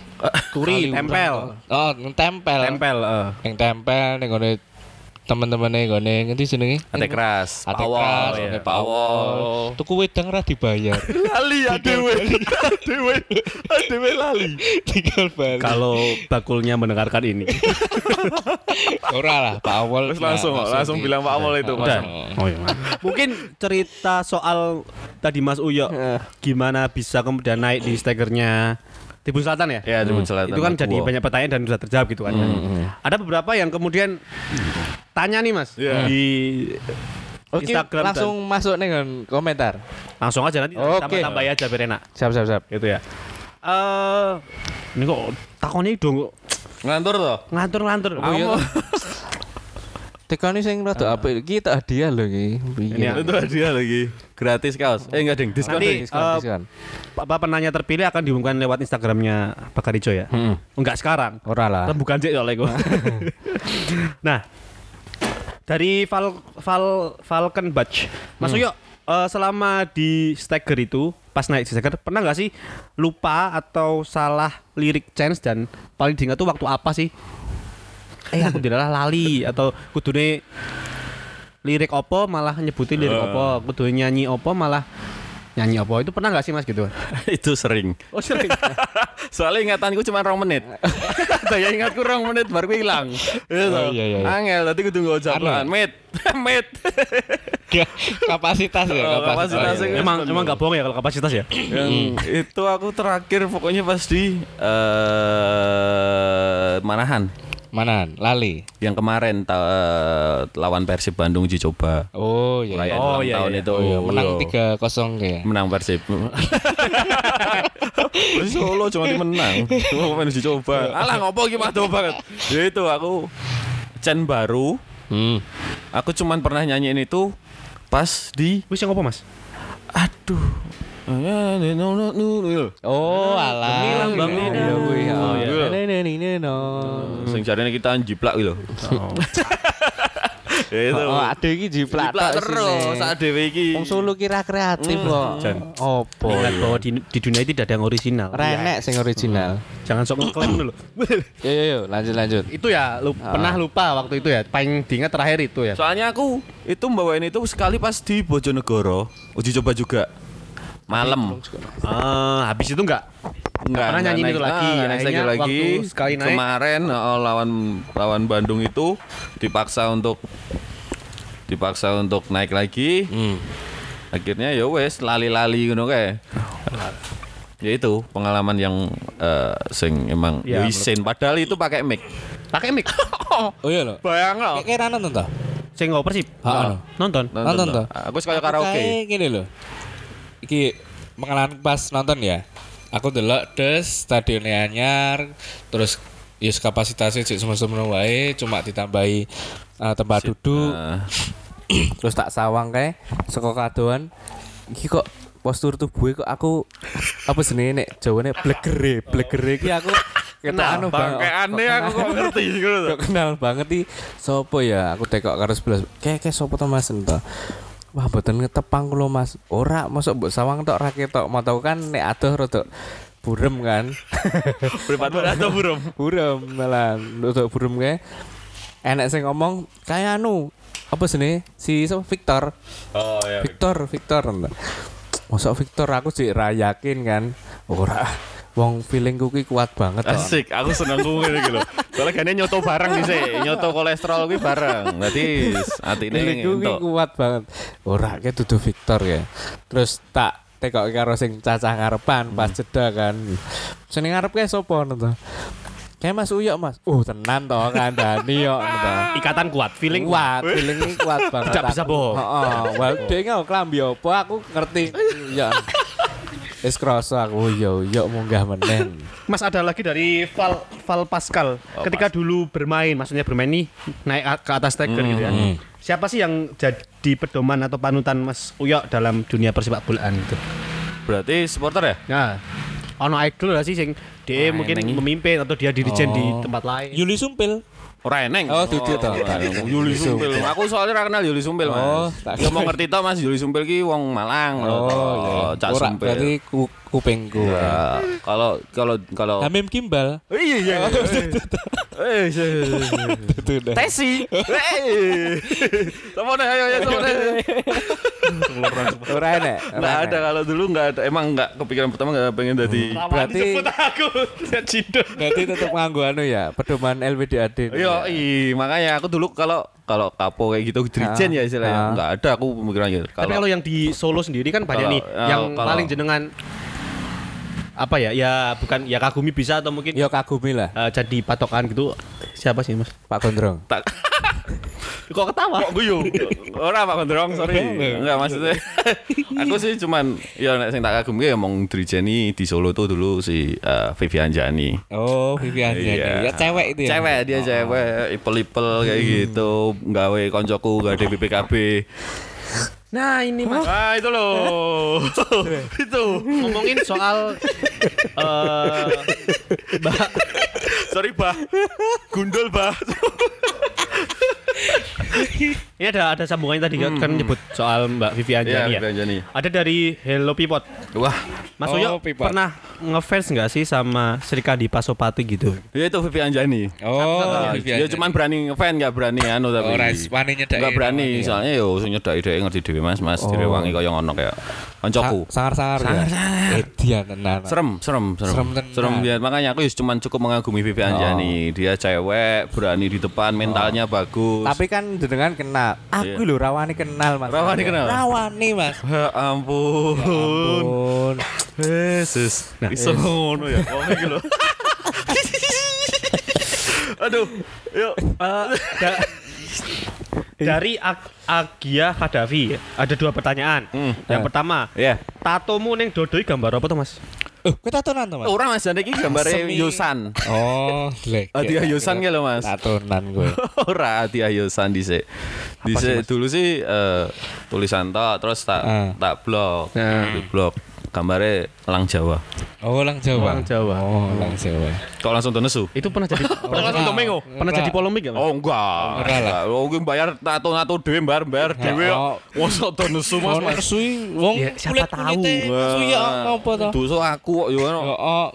Kuri, tempel. Oh, tempel. Tempel, eh. Yang tempel ning ngone teman-temane ngone ngendi jenenge? Ate keras, Ate keras, ya. ngene Pawol. Tuku wedang ora dibayar. [LAUGHS] Lali ya dewe. [LAUGHS] Dewe. Dewe lali. Tinggal balik. Kalau bakulnya mendengarkan ini. [LAUGHS] Ora lah, Pak Awol. Terus langsung Nah, langsung bilang Pak Awol itu, Mas. Udah. Oh iya. Mungkin cerita soal tadi Mas Uyo gimana bisa kemudian naik di stegernya Tribun Selatan ya? Ya, Tribun Selatan. Itu kan Aku. jadi banyak pertanyaan dan sudah terjawab gitu kan. ya. Ada beberapa yang kemudian tanya nih Mas Iya. di Oke, Instagram dan- langsung masuk nih nggon komentar. langsung aja nanti Oke. tambah-tambah ya aja biar enak. Siap, siap, siap. Gitu ya. Eh ini kok takonnya dong Ngantur toh? ngantur-ngantur. Oh iya. Tekani sing rada apik iki tak hadiah lho iki. Ini ya. Itu hadiah lagi. Gratis kaos. Eh enggak ding, diskon Nanti. Diskon, eh, diskon. Bapak penanya terpilih akan diumumkan lewat Instagramnya Pak Karijo ya. Heeh. Enggak sekarang. Ora lah. Bukan cek soalnya gua. [LAUGHS] nah, dari Val, Val, Falcon Batch, Mas Uyo, eh, selama di Stagger itu, pas naik di Stagger, pernah nggak sih lupa atau salah lirik chance dan paling diingat tuh waktu apa sih? Eh aku [LAUGHS] tidak lali atau kudune lirik opo malah nyebutin lirik opo, kudu nyanyi opo malah nyanyi opo itu pernah nggak sih mas gitu? [LAUGHS] itu sering. Oh sering. [LAUGHS] Soalnya ingatanku cuma rong menit. [LAUGHS] Daya ingatku rong menit baru hilang. Gitu. Oh, iya, iya, iya. Angel tadi kudu nggo jablan. Anu. Mit. Mit. kapasitas ya, Oh, kapasitas. iya, iya. emang emang nggak bohong ya kalau kapasitas ya? Yang itu aku terakhir pokoknya pas di eh Manahan. Mana? Lali. Yang kemarin ta- eh, lawan Persib Bandung uji coba. Oh iya. Perayaan Oh, iya, tahun iya. itu. Oh, iya. Menang Iya. 3-0 kayak. menang Persib. [LAUGHS] Solo cuma menang. Cuma main uji coba. Alah ngopo iki mah banget. Ya itu aku Chen baru. Hmm. Aku cuman pernah nyanyiin itu pas di Wis yang apa mas? aduh Oh, alah. Demi lambang Iya, kuwi. Oh, iya. Nino. Sing jarene kita jiplak. [LAUGHS] Ya itu. Oh, ada iki jiplak terus saat dhewe iki. Wong Solo kira kreatif kok. Jan. Opo? Ingat bahwa di, di dunia itu tidak ada yang original. Renek sing original. Jangan sok ngeklaim dulu. [LAUGHS] Yo yo yo, lanjut lanjut. itu ya lu pernah lupa waktu itu ya. Paling diingat terakhir itu ya. Soalnya aku itu bawain itu sekali pas di Bojonegoro uji coba juga malam. Ah, habis itu enggak Enggak pernah nyanyiin itu lagi. Ah, naik lagi waktu sekali naik. Kemarin oh, lawan lawan Bandung itu dipaksa untuk dipaksa untuk naik lagi. Hmm. Akhirnya ya wes lali-lali ngono kae. Ya itu pengalaman yang eh, sing emang Ya, isin padahal itu pakai mic. pakai mic. [LAUGHS] Oh iya lho. Bayang lo. Kayak kira nonton toh? Sing ngoper sih. Ha, Nonton. Nonton toh? Aku suka karaoke. Kayak gini loh. Iki pengalaman pas nonton ya. Aku delok des stadionnya anyar terus yes kapasitasnya cek semua-semua wae cuma ditambahi eh, tempat duduk. Nah, [CLEARS THROAT] terus tak sawang kayak saka kadoan iki kok postur tubuhnya kok aku apa senenge nek jawane blegere blegere iki aku [LAUGHS] Kenal, anu Bang, kayak aneh aku kok ngerti. Kok kenal banget nih Sopo ya Aku tekok karo sebelah Kayak kayak sopo to mas? Ento Wah boten ngetepang kulo mas. Ora Masuk mbok sawang tok rakyat tok Mau tau kan Nek adoh rodok Burem kan? Privat atau burung? Burem. Malah Rodok burem kayak Enak sing ngomong Kayak anu Apa sini Si siapa? Victor. Oh ya. Victor. Victor Masuk Victor aku sih rayakin kan? Ora Wong feelingku ki kuat banget. Asik, aku seneng kuwi iki lho. Soale gane nyoto bareng sih, nyoto kolesterol kuwi bareng. Berarti atine entuk. kuat banget. Ora ke dudu Victor ya. Terus tak tekok karo sing cacah ngarepan pas jeda kan. Sing ngarep ke sapa ngono to? Kayak Mas Uyok Mas. Oh tenan to kandhani yo to. Ikatan kuat, feeling Kuat, feeling kuat banget. Tidak bisa bohong. Heeh. Wah, dia nggak klambi apa aku ngerti. Ya. Wis krasa aku yo yo munggah meneh. Mas ada lagi dari Val Val Pascal. Ketika dulu bermain, maksudnya bermain nih naik ke atas taker gitu ya. Siapa sih yang jadi pedoman atau panutan Mas Uyok dalam dunia persepak bolaan itu? Berarti supporter ya? Nah, ono idol lah sih sing dia Wah, mungkin memimpin atau dia dirijen di Oh. tempat lain. Yuli Sumpil. Ora eneng. Oh, Dudu to. Yuli Sumpil. Aku soalnya ra kenal Yuli Sumpil, Mas. Oh, tak mau ngerti to Mas Yuli Sumpil ki wong Malang. Oh, iya. Cak Ora, Sumpil. berarti ku, kupingku. Ya, kalau kalau kalau Hamim Kimbal. Oh, iya iya. Eh, iya, iya, iya. Tesi. Eh. Sama deh, ayo ayo sama deh. Ora enek. ora Nggak enek. ada kalau dulu nggak ada. Emang nggak kepikiran pertama nggak pengen jadi. Berarti aku Cido. berarti tetap nganggo anu ya, pedoman LWDAD. Yo, i, makanya aku dulu kalau kalau kapo kayak gitu dirijen ya istilahnya Ah. nggak ada aku pemikiran gitu. Tapi kalau yang di Solo sendiri kan banyak nih ya, yang paling jenengan apa ya? Ya bukan ya kagumi bisa atau mungkin Yo kagumi lah, eh, jadi patokan gitu. Siapa sih, Mas? Pak Gondrong. tak [LAUGHS] Kok ketawa? kok guyu. Ora Pak Gondrong, sorry. Enggak maksudnya. [LAUGHS] aku sih cuman ya nek sing tak kagum ki emang dirijeni di Solo tuh dulu si eh, Vivian Jani. Oh, Vivian Iya. Ya cewek itu ya. Cewek dia cewek, ipel-ipel kayak gitu, nggawe koncoku gak ada BPKB. Nah, ini Mas. Ah itu loh. [LAUGHS] itu. ngomongin soal eh Mbak Sorry, Bah. Gundul, Bah. [LAUGHS] ini ada ada sambungannya tadi kan kan nyebut soal Mbak Vivian Iya, Jani ya. Vivian Jani. Ada dari Hello Pipot. Wah, Mas Oh, Uyo Pipot. pernah ngefans nggak sih sama Srikadi Pasopati gitu? ya itu Vivian Jani. Oh, Ah, Vivian. dia cuman berani ngefan gak berani anu tapi. Oh, res- wani berani, ya. soalnya yo sing nyedaki dhek ngerti dhewe Mas, Mas Oh. direwangi kaya ngono kayak koncoku. sangar-sangar ya. Edian tenan. Serem, serem, serem. Serem tenan. Serem dia. Makanya aku cuman cukup mengagumi Vivian Oh. Jani. Dia cewek, berani di depan, mentalnya bagus. Tapi kan jenengan kenal. Aku lho rawani kenal Mas. Rawani kenal? Rawani Mas. ya ampun. Ampun. Yesus. Nah, iso ngono ya. Wong iki lho. [LAUGHS] Aduh, yuk. Da- dari Ag- Agia Kadafi ada dua pertanyaan. Hmm. Yang pertama, Ya. tatomu neng dodoi gambar apa tuh Mas? Oh, kita tatonan to Mas. Orang Mas Jani iki gambare. Yosan. Oh, lek. Hadiah Yosan ki lho Mas. Tatonan gue. [LAUGHS] Ora hadiah Yosan dhisik. Dhisik dulu sih eh, tulisan tok terus tak Ah. tak blok. Nah. Di blok gambarnya Elang Jawa. Oh, lang Jawa. Lang Jawa. Oh, lang Jawa. Kok langsung tuh nesu? Itu pernah jadi [LAUGHS] pernah, enggak. pernah Enggak. jadi polemik ya? Mas? Oh enggak. Enggak lah. Oh, gue bayar tato-tato dhewe bayar-bayar dhewe. Oh. Mosok tuh nesu Mas. Oh, Mas. sui wong Ya, siapa tahu. Su ya apa to? Dosa aku kok yo ngono. Oh,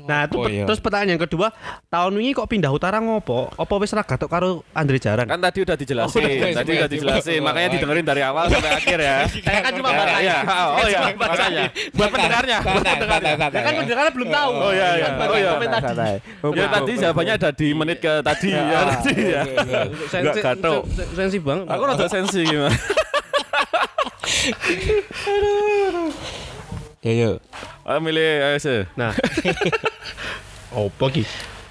Nah, itu Apa pe- ya? terus pertanyaan yang kedua, tahun ini kok pindah utara ngopo? Apa wis ra gatok karo Andre Jaran? Kan tadi udah dijelasin, Oh, udah, tadi udah, dijelasin, makanya didengerin dari awal sampai akhir ya. [LAUGHS] Saya kan cuma Ya, bertanya. ya, oh ya, bertanya. makanya. Buat pendengarnya, buat pendengarnya. Ya kan pendengarnya belum tahu. Oh iya, iya. Oh iya. Tadi. Ya tadi jawabannya ada di menit ke tadi ya tadi ya. Enggak sen- Sensi banget. Aku rada sensi gimana? [LAUGHS] Ya yo. Ah, milih ayo sih. Nah. [LAUGHS] Opo ki?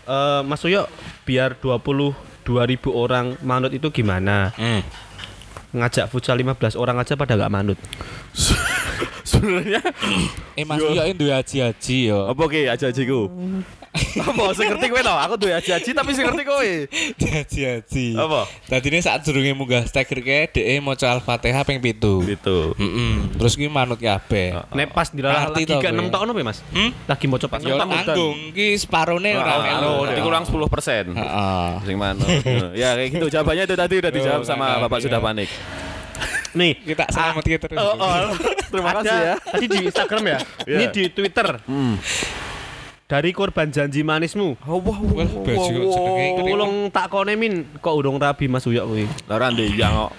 Eh, Mas Suyo biar 22 ribu orang manut itu gimana? Hmm. Ngajak futsal 15 orang aja pada nggak manut. Sebenarnya Eh Mas yo duwe haji-haji yo. apa ki aja-ajiku? Apa sing ngerti kowe tau? Aku duwe aji-aji tapi sing ngerti kowe. Haji-haji. Apa? Tadi ini saat durunge munggah stiker ke DE maca Al-Fatihah ping 7. Gitu. Heeh. Terus ki manut kabeh. Nek pas dilalah Ngerti lagi kowe. 6 tahun apa ya, Mas? Hmm? Lagi mau coba Yo tanggung ki separone ora Oh, melu. jadi kurang 10 persen. Heeh. Sing mana? ya kayak gitu jawabannya itu tadi udah dijawab sama Bapak sudah panik. Nih, Kita selamat kita terus. Terima ada kasih ya. tadi di Instagram ya. Iya. Ini di Twitter. Hmm. Dari korban janji manismu. Oh, wah, Wah, kok jenenge Tolong tak kone min kok urung rabi Mas Uyok kuwi. Lara ndek yang kok.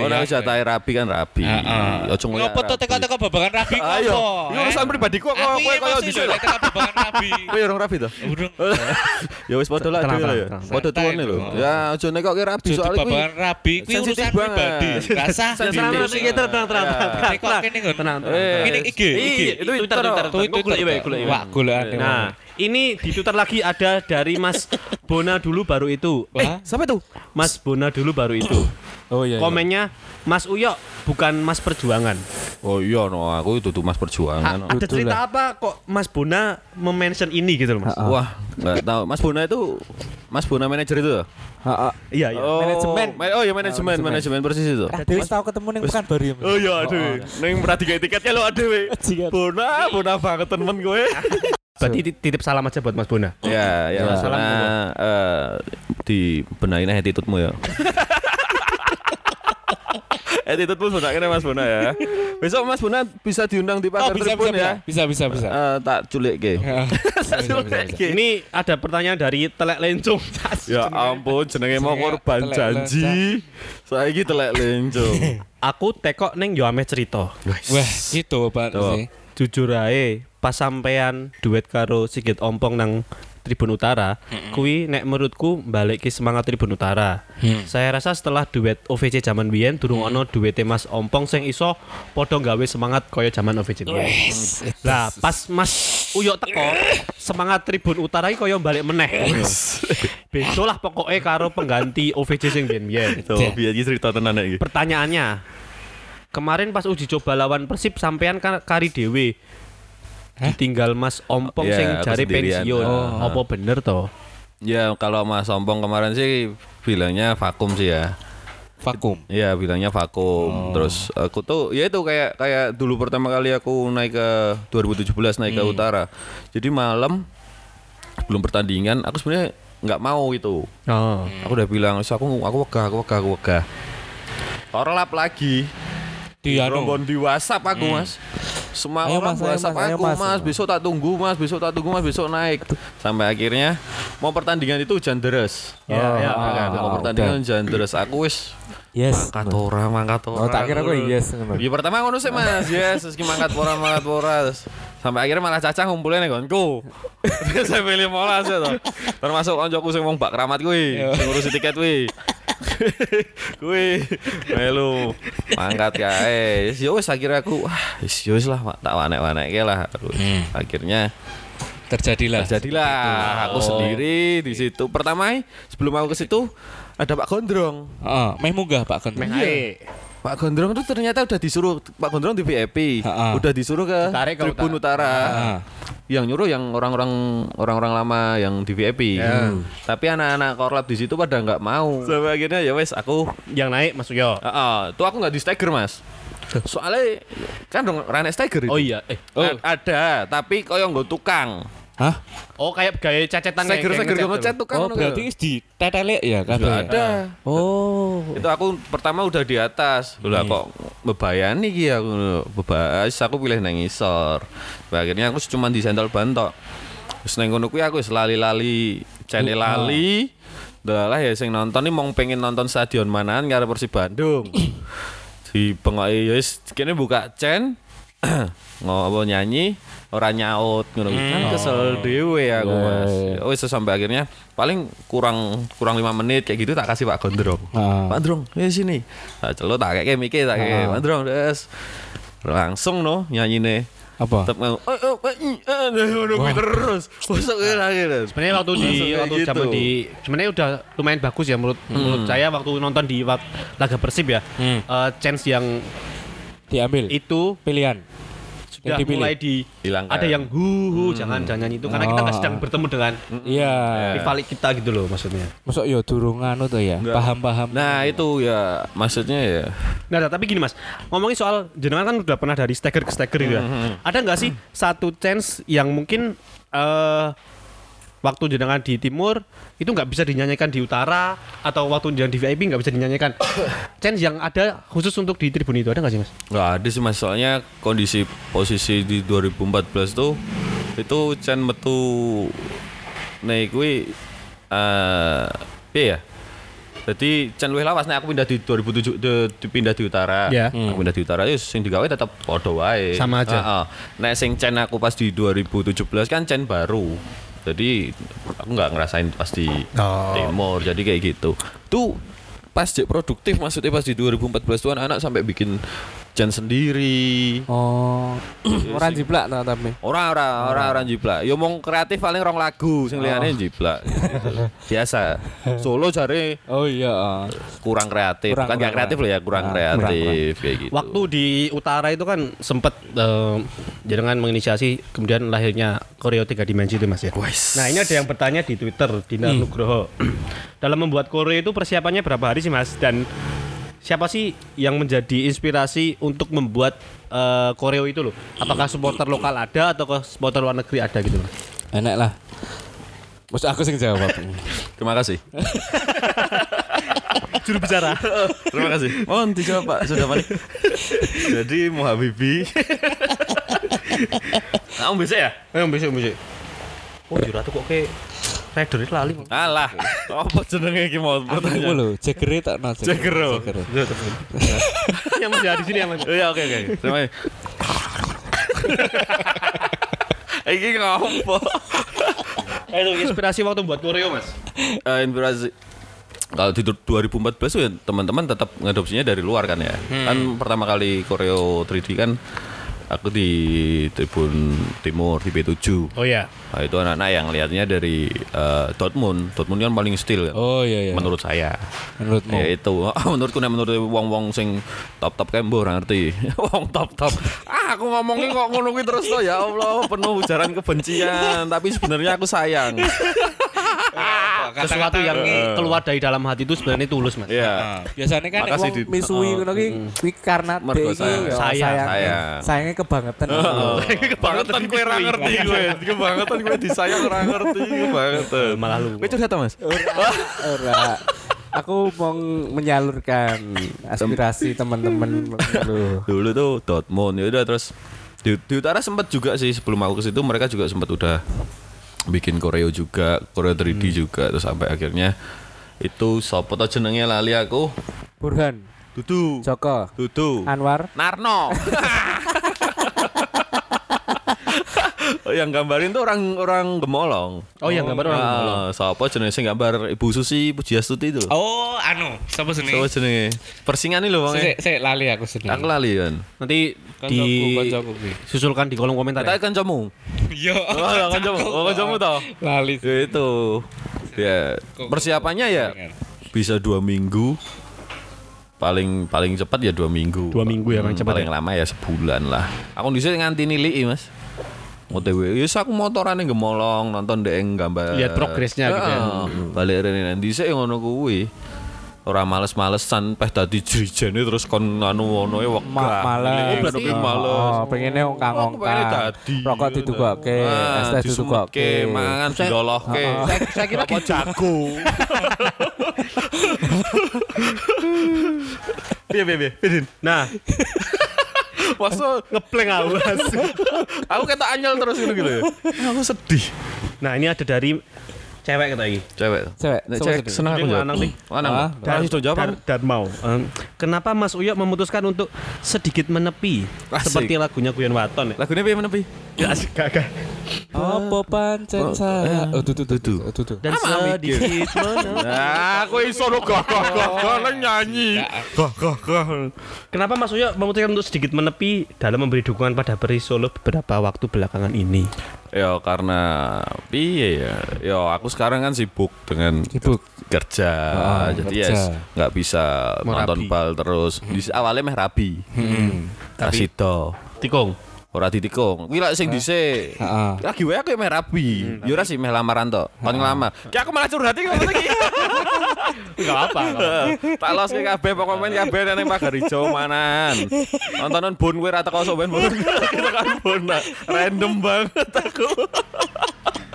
Oh, nek ya. jatahe rabi kan rabi. Heeh. Ojo ngoyak. Ngopo to teka-teka babagan rabi kok? Ayo. Ini urusan Eh? pribadi kok kowe iya koyo dhisik. lho, teka babagan rabi. Kowe urung rabi to? Urung. [LAUGHS] Ya wis padha lah Tenang, dhewe lah ya. tenang, Padha tuane lho. Ya aja nek kok rabi soalnya kuwi. babagan rabi kuwi urusan pribadi. [LAUGHS] Rasa Sensitif. Tenang, Sensitif. tenang, tenang, tenang, tenang, Ya. tenang, Kok kene nggon? tenang, tenang. Eh, Ini IG, Iya, IG. itu Twitter, Twitter. Twitter. Twitter. Golek golek Nah, ini di Twitter lagi ada dari Mas [LAUGHS] Bona dulu baru itu. Wah. Sampai tuh. Mas Bona dulu baru itu. Oh iya. Komennya Mas Uyok bukan Mas Perjuangan. Oh iya no, aku itu tuh Mas Perjuangan. no. Ada cerita apa kok Mas Bona memention ini gitu loh Mas? Wah, enggak tahu. Mas Bona itu Mas Bona manajer itu. ya? Iya, iya. Oh, Manajemen. ma- Oh, iya manajemen, manajemen persis itu. Ah, Dewi tahu ketemu ning bukan baru ya. Oh iya, aduh. Neng berarti kayak tiketnya lo aduh. Bona, bona banget temen gue. [LAUGHS] Berarti tit- titip salam aja buat Mas Bona. Ya, ya, Ya. Mas Bona eh di benahin attitude-mu ya. [LAUGHS] attitude-mu benahin Mas Bona ya. Besok Mas Bona bisa diundang di Oh, pagar bisa tribun bisa ya. bisa bisa bisa. Eh, tak culik ke. [LAUGHS] Bisa, bisa, bisa, bisa. Ini ada pertanyaan dari Telek Lencung. [LAUGHS] Ya ampun, jenenge mau korban janji. Saiki telek lencung. Aku tekok neng yo ame cerita. Wah, itu Pak. Jujur ae, pas sampean duet karo Sigit Ompong nang Tribun Utara, kui nek menurutku balik ke semangat Tribun Utara. Hmm. Saya rasa setelah duet OVC zaman biyen durung ono duet Mas Ompong sing iso podo gawe semangat kaya zaman OVC biyen. Lah, pas Mas Uyok teko, semangat Tribun Utara iki kaya balik meneh. Beso lah pokoknya karo pengganti OVC sing biyen-biyen. Tuh, iki cerita tenan iki. Pertanyaannya, kemarin pas uji coba lawan Persib sampean kan kari dewe. Ditinggal Mas Ompong Iya, sing sendirian. pensiun. Oh. Apa bener toh? Ya kalau Mas Sompong kemarin sih bilangnya vakum sih ya. Vakum. Iya bilangnya vakum. Terus aku tuh ya itu kayak kayak dulu pertama kali aku naik ke 2017 naik ke utara. Jadi malam sebelum pertandingan aku sebenarnya nggak mau itu. Oh. Aku udah bilang, "Wis aku aku wegah, aku wegah, aku wegah." Korlap lagi. Di anu. Rombon di WhatsApp aku, Mas. Semua Ayo, orang Mas, WhatsApp ayo, aku, Mas. mas. Besok tak tunggu, Mas. Besok tak tunggu, Mas. Besok naik. Sampai akhirnya mau pertandingan itu hujan deras. Ya, Oh, ya. ah, Kan, mau ah, pertandingan hujan deras. Aku wis Yes. mangkat ora, mangkat ora. Oh, tak kira gue yes ngono. Ya pertama ngono sih Mas, yes, terus ki mangkat ora, mangkat ora. Sampai akhirnya malah cacah ngumpulnya nih gonku. [LAUGHS] Saya pilih molas ya toh. Termasuk koncoku sing wong bak keramat kuwi, sing ngurusi tiket kuwi. [LAUGHS] kuwi melu mangkat kae. Ya wis akhirnya aku wah wis ya wis lah tak wanek-wanekke lah. Aku. Akhirnya Terjadilah. jadilah aku sendiri di situ. Pertama sebelum aku ke situ ada Pak Gondrong. Heeh, meh munggah Pak Gon. Meh ae. Pak Gondrong itu ternyata udah disuruh Pak Gondrong di VIP, Ha-ha. udah disuruh ke Ditarik ke Tribun Utara. Heeh. Yang nyuruh yang orang-orang orang-orang lama yang di VIP. Hmm. Tapi anak-anak korlap di situ pada nggak mau. Sampai akhirnya ya wes aku, Yang naik Mas Uyo. Heeh, tuh aku nggak di stagger mas. Soalnya kan dong Rane Steiger itu. Oh iya, eh. Oh. A- ada, tapi koyo nggo tukang. Hah? Oh kayak gaya cacetan kayak- Steiger kayak Steiger ngecat tuh. tukang. Oh, berarti lho. wis di tetelek ya Sudah kabeh. ada. Oh. Itu aku pertama udah di atas. Lah kok bebayani iki aku bebas aku pilih nang isor. Akhirnya aku cuma di sendal ban tok. Terus nang ngono kuwi aku wis lali-lali, channel lali. Dalah ya sing nonton nih mau pengen nonton stadion manaan karo Persib Bandung. [COUGHS] di pengoki ya wis kene buka cen [COUGHS] ngopo nyanyi ora nyaut ngono kuwi. kan kesel dhewe aku Mas. Ya Wis sampai akhirnya paling kurang kurang lima menit kayak gitu tak kasih Pak Gondrong. Ah. Pak Drong, ya sini. Tak celuk tak kayak mikir tak kayak Pak Drong, des. Langsung no nyanyine. Apa? Tetep ngomong, oh, oh, ngono kuwi terus. Masuk ke akhirnya. Sebenarnya waktu di waktu gitu. zaman di sebenarnya udah lumayan bagus ya menurut menurut saya waktu nonton di laga Persib ya. Hmm. Eh, chance yang Diambil. itu Pilihan. Sudah Yang dipilih. mulai di Hilangkan. ada yang hu hu jangan jangan nyanyi itu karena kita nggak Oh. sedang bertemu dengan Iya. rival kita gitu loh maksudnya. Masuk yo durung anu tuh ya. Paham-paham. Nah, itu ya maksudnya ya Nah, tapi gini Mas, ngomongin soal jenengan kan udah pernah dari stagger ke stagger gitu ya. Ada nggak sih satu chance yang mungkin eh waktu jenengan di timur itu nggak bisa dinyanyikan di utara atau waktu jenengan di VIP nggak bisa dinyanyikan. [COUGHS] chance yang ada khusus untuk di tribun itu ada nggak sih Mas? nggak ada sih mas soalnya kondisi posisi di 2014 tuh itu Chen metu nih kui eh iya ya jadi Chen luwih lawas nek aku pindah di 2007 di, di- pindah di utara Ya. aku pindah di utara ya sing digawe tetap podo wae Sama aja. Heeh. nek sing Chen aku pas di 2017 kan Chen baru jadi aku nggak ngerasain pas di Oh. timur jadi kayak gitu tuh pas produktif maksudnya pas di 2014 tuh anak sampai bikin Chen sendiri Oh. Ora jiplak ta tapi. Orang orang orang orang jiplak. Yo mong kreatif paling rong lagu sing liyane jiplak. [LAUGHS] Biasa. Solo jare Oh iya. kurang kreatif. Kurang, kan gak kurang, kreatif loh ya, kurang Ah, kreatif kayak gitu. Waktu di utara itu kan sempat eh, jenengan menginisiasi kemudian lahirnya koreo tiga dimensi itu Mas ya. Nah ini ada yang bertanya di Twitter Dina Nugroho. [CLEARS THROAT] Dalam membuat koreo itu persiapannya berapa hari sih Mas? Dan siapa sih yang menjadi inspirasi untuk membuat eh, koreo itu loh? Apakah supporter lokal ada atau ke supporter luar negeri ada gitu? Mas? Enak lah. Maksud aku sing jawab. [LAUGHS] Terima kasih. [LAUGHS] Juru bicara. Terima kasih. Mohon dijawab Pak, sudah balik. [LAUGHS] Jadi mau Habibi. Kamu bisa ya? Eh besok besok. Oh juratu kok kayak rider itu lali. Alah, apa jenenge iki mau Aku pertanyaan? lho, jegere tak no. Jegero. Yang masih ada di sini yang Mas. Oh, Iya oke oke. Terima kasih. Iki ngopo? Eh, Itu inspirasi waktu buat koreo Mas. Eh, inspirasi kalau di 2014 tuh ya teman-teman tetap ngadopsinya dari luar kan ya. Kan pertama kali koreo 3D kan aku di Tribun Timur di B7. Oh iya. Nah, itu anak-anak yang lihatnya dari eh, Dortmund. Dortmund kan paling still kan. Oh iya iya. Menurut saya. Menurutmu. Ya itu. [LAUGHS] menurutku nek menurut wong-wong sing top-top mbok ora ngerti. [LAUGHS] wong top-top. Ah, aku ngomongin kok ngono kuwi terus to ya Allah, penuh ujaran kebencian, tapi sebenarnya aku sayang. [LAUGHS] Sesuatu yang keluar dari dalam hati itu sebenarnya tulus Mas. Iya. Biasanya kan wong misui ngono ki kuwi karena Mergo ya Sayang. sayang. Sayang. Sayangnya kebangetan. [LAUGHS] Kebangetan kowe ora ngerti kowe. Kebangetan kowe disayang ora ngerti kebangetan. Malah lu. Kowe curhat Mas? Ora. Aku mau menyalurkan aspirasi teman-teman lu. Dulu tuh Dortmund ya udah terus di, di utara sempat juga sih sebelum aku ke situ mereka juga sempat udah bikin koreo juga, koreo 3D juga terus sampai akhirnya itu sopo to jenenge lali aku. Burhan, Dudu. Joko, Dudu. Anwar, Narno. [LAUGHS] Oh, yang gambarin tuh orang orang Gemolong. Oh, yang gambar orang Gemolong. Ah, Siapa jenis sing gambar Ibu Susi Pujiastuti itu? Oh, anu, siapa sini? Siapa jenenge? Persingan nih lho wong. Saya saya lali aku sini. Aku lali kan. Nanti Kancaku, di kancaku kuwi. susulkan di kolom komentar Kita ya. kan kamu. Yo. Oh, kancamu. Oh, kancamu toh. Lali. Ya itu. Ya, persiapannya ya bisa dua minggu. Paling paling cepat ya dua minggu. Dua minggu ya, paling cepat Paling ya? lama ya sebulan lah. Aku bisa nganti nilai mas. OTW, ya aku motoran yang gemolong nonton deh gambar. Lihat progresnya gitu ya. Heeh. Balik rene nanti saya ngono kuwi. ora males-malesan peh dadi jrijene terus kon anu ono e. Ma- males. Oh, berarti males. Oh, pengennya Aku ongkang-ongkang. Rokok ditukokke, Ah, es teh ditukokke. mangan dilolohke. Saya, saya kira Apa jago. Piye piye piye. Nah, Masa ngepleng aku. aku ketok anyel terus gitu gitu ya. Aku sedih. nah, ini ada dari cewek kata ini. Cewek. Cewek, Nek cewek seneng aku jawab. lanang nih. Lanang. Dar itu jawab. Darmau. Em, kenapa Mas Uyo memutuskan untuk sedikit menepi Asik. seperti lagunya Guyon Waton ya? Lagunya piye menepi? Ya asik gagah. Apa pancen saya? Oh, tuh tuh tuh tuh. tuh, tuh. Dan sedikit menepi. Nah, aku iso lo gah gah gah gah lah nyanyi. Gah gah gah. Kenapa Mas Uyo memutuskan untuk sedikit menepi dalam memberi dukungan pada Peri Solo beberapa waktu belakangan ini? Ya karena piye ya. Ya aku sekarang kan sibuk dengan Sibuk. kerja. Ah, jadi kerja. ya nggak bisa nonton Merabi. bal terus. Di awalnya meh rabi. Kasih do. Tikung. Ora ditikung. Kuwi lak sing dhisik. Heeh. Lagi wae aku meh rabi. Ya ora sih meh lamaran tok. Kon ngelamar. Ki aku malah curhat iki ngomong iki. [LAUGHS] Enggak apa. Tak los kabeh pokok main kabeh nang pagar ijo manan. Nontonan bon kowe ra teko sok ben bon. Kita kan bon. Random banget aku.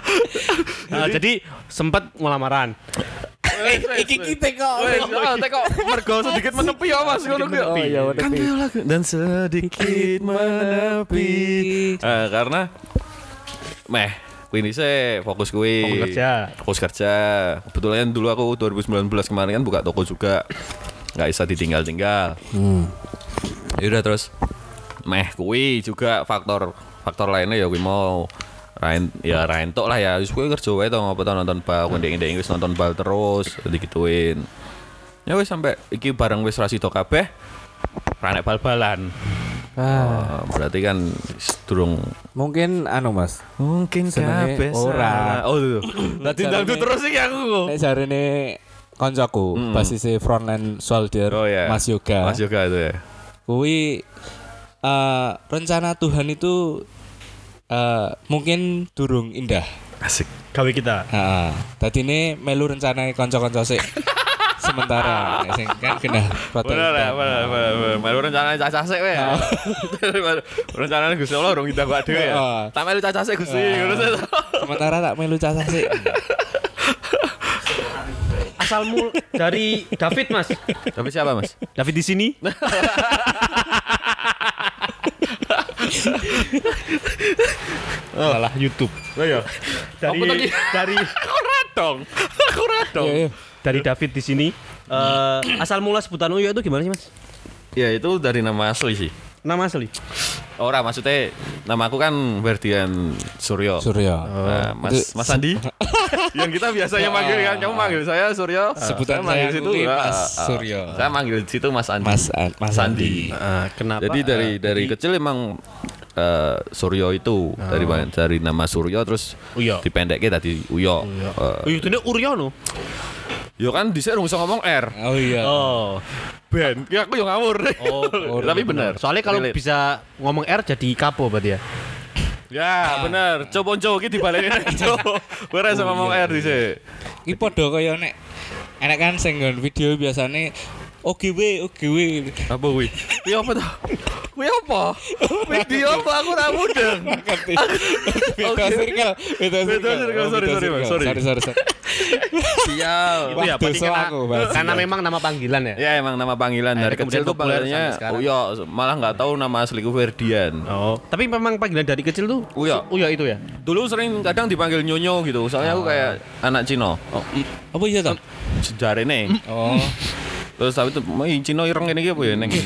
[LAUGHS] Nah, jadi sempat ngelamaran. Iki kita kok. Wes, oh, teko mergo sedikit menepi ya Mas ngono kuwi. Oh iya, Kan lagu dan sedikit menepi. Eh, karena meh kuwi ini saya fokus kuwi. Fokus kerja. Fokus kerja. Kebetulan dulu aku 2019 kemarin kan buka toko juga. nggak bisa ditinggal-tinggal. Ya udah terus meh kuwi juga faktor faktor lainnya ya kuwi mau Rain ya Rain tok lah ya wis kuwi kerja wae to ngopo to nonton bal kowe ndek wis nonton bal terus digituin. Ya wis sampai iki bareng wis rasi to kabeh ra nek bal-balan. Ah, Oh, berarti kan durung mungkin anu Mas. mungkin kabeh ora. Oh iya. Dadi dangdut terus iki aku. Nek jarene koncoku, basisnya frontline soldier Oh ya. Mas Yoga. Mas Yoga itu ya. Kuwi eh, rencana Tuhan itu eh, mungkin durung indah. Asik. Gawe kita. Heeh. Dadi ini melu rencana kanca-kanca sik. [LAUGHS] Sementara sing kan kena foto. Bener ya, bener, bener, bener. Melu rencana cacah sik we. [LAUGHS] Rencana Gusti Allah urung indah kok dhewe ya. Tak melu cacah sik Gusti. Sementara tak melu cacah sik. [LAUGHS] Asalmu dari David, Mas. Tapi siapa, Mas? David di sini. [LAUGHS] Malah YouTube. Oh iya. Dari dari [LAUGHS] Kurat dong. Kurat dong. Iya, iya. dari David di sini. Eh, asal mula sebutan Uyo itu gimana sih, Mas? Ya itu dari nama asli sih. Nama asli. Ora maksudnya nama aku kan Berdian Suryo. Surya. Nah, Mas Itu Mas Andi [LAUGHS] yang kita biasanya manggil kan kamu manggil saya Suryo Sebutan saya manggil situ ah, Mas ah, Suryo. saya manggil situ Mas Andi Mas Mas Andi. Kenapa? jadi dari dari kecil emang eh, Suryo itu dari dari nama Suryo terus Uyo. dipendeknya tadi Uyo. Eh, Uyo itu Uryono. Yo kan di sini bisa ngomong R. Oh iya. Oh. Ben, ya aku yang ngawur. Oh, [LAUGHS] Tapi benar. Soalnya kalau Relate. bisa ngomong R jadi kapo berarti ya. Ya, bener. Coba coba iki dibalekin [LAUGHS] coba. Ora iso ngomong R dhisik. Iki padha kaya nek enek kan sing nggon video biasane OGW OGW. Apa kuwi? Kuwi apa to? Kuwi apa? Video apa aku ora mudeng. Beda circle, beda circle. Oh, sorry, sorry, sorry. Sorry, sorry, sorry. Sial. Itu ya karena, aku, karena memang nama panggilan ya. Ya emang nama panggilan dari kecil tuh panggilannya. Uyo, malah nggak tahu nama asliku Ferdian. Oh, tapi memang panggilan dari kecil tuh Uyo. Uyo itu ya. Dulu sering kadang dipanggil Nyonyo gitu, soalnya aku kayak anak Cino. Oh, i- Apa iya toh? Sejarah nih. Oh. Terus tapi tuh, "Mau Cino ireng ini apa ya neng? [LAUGHS]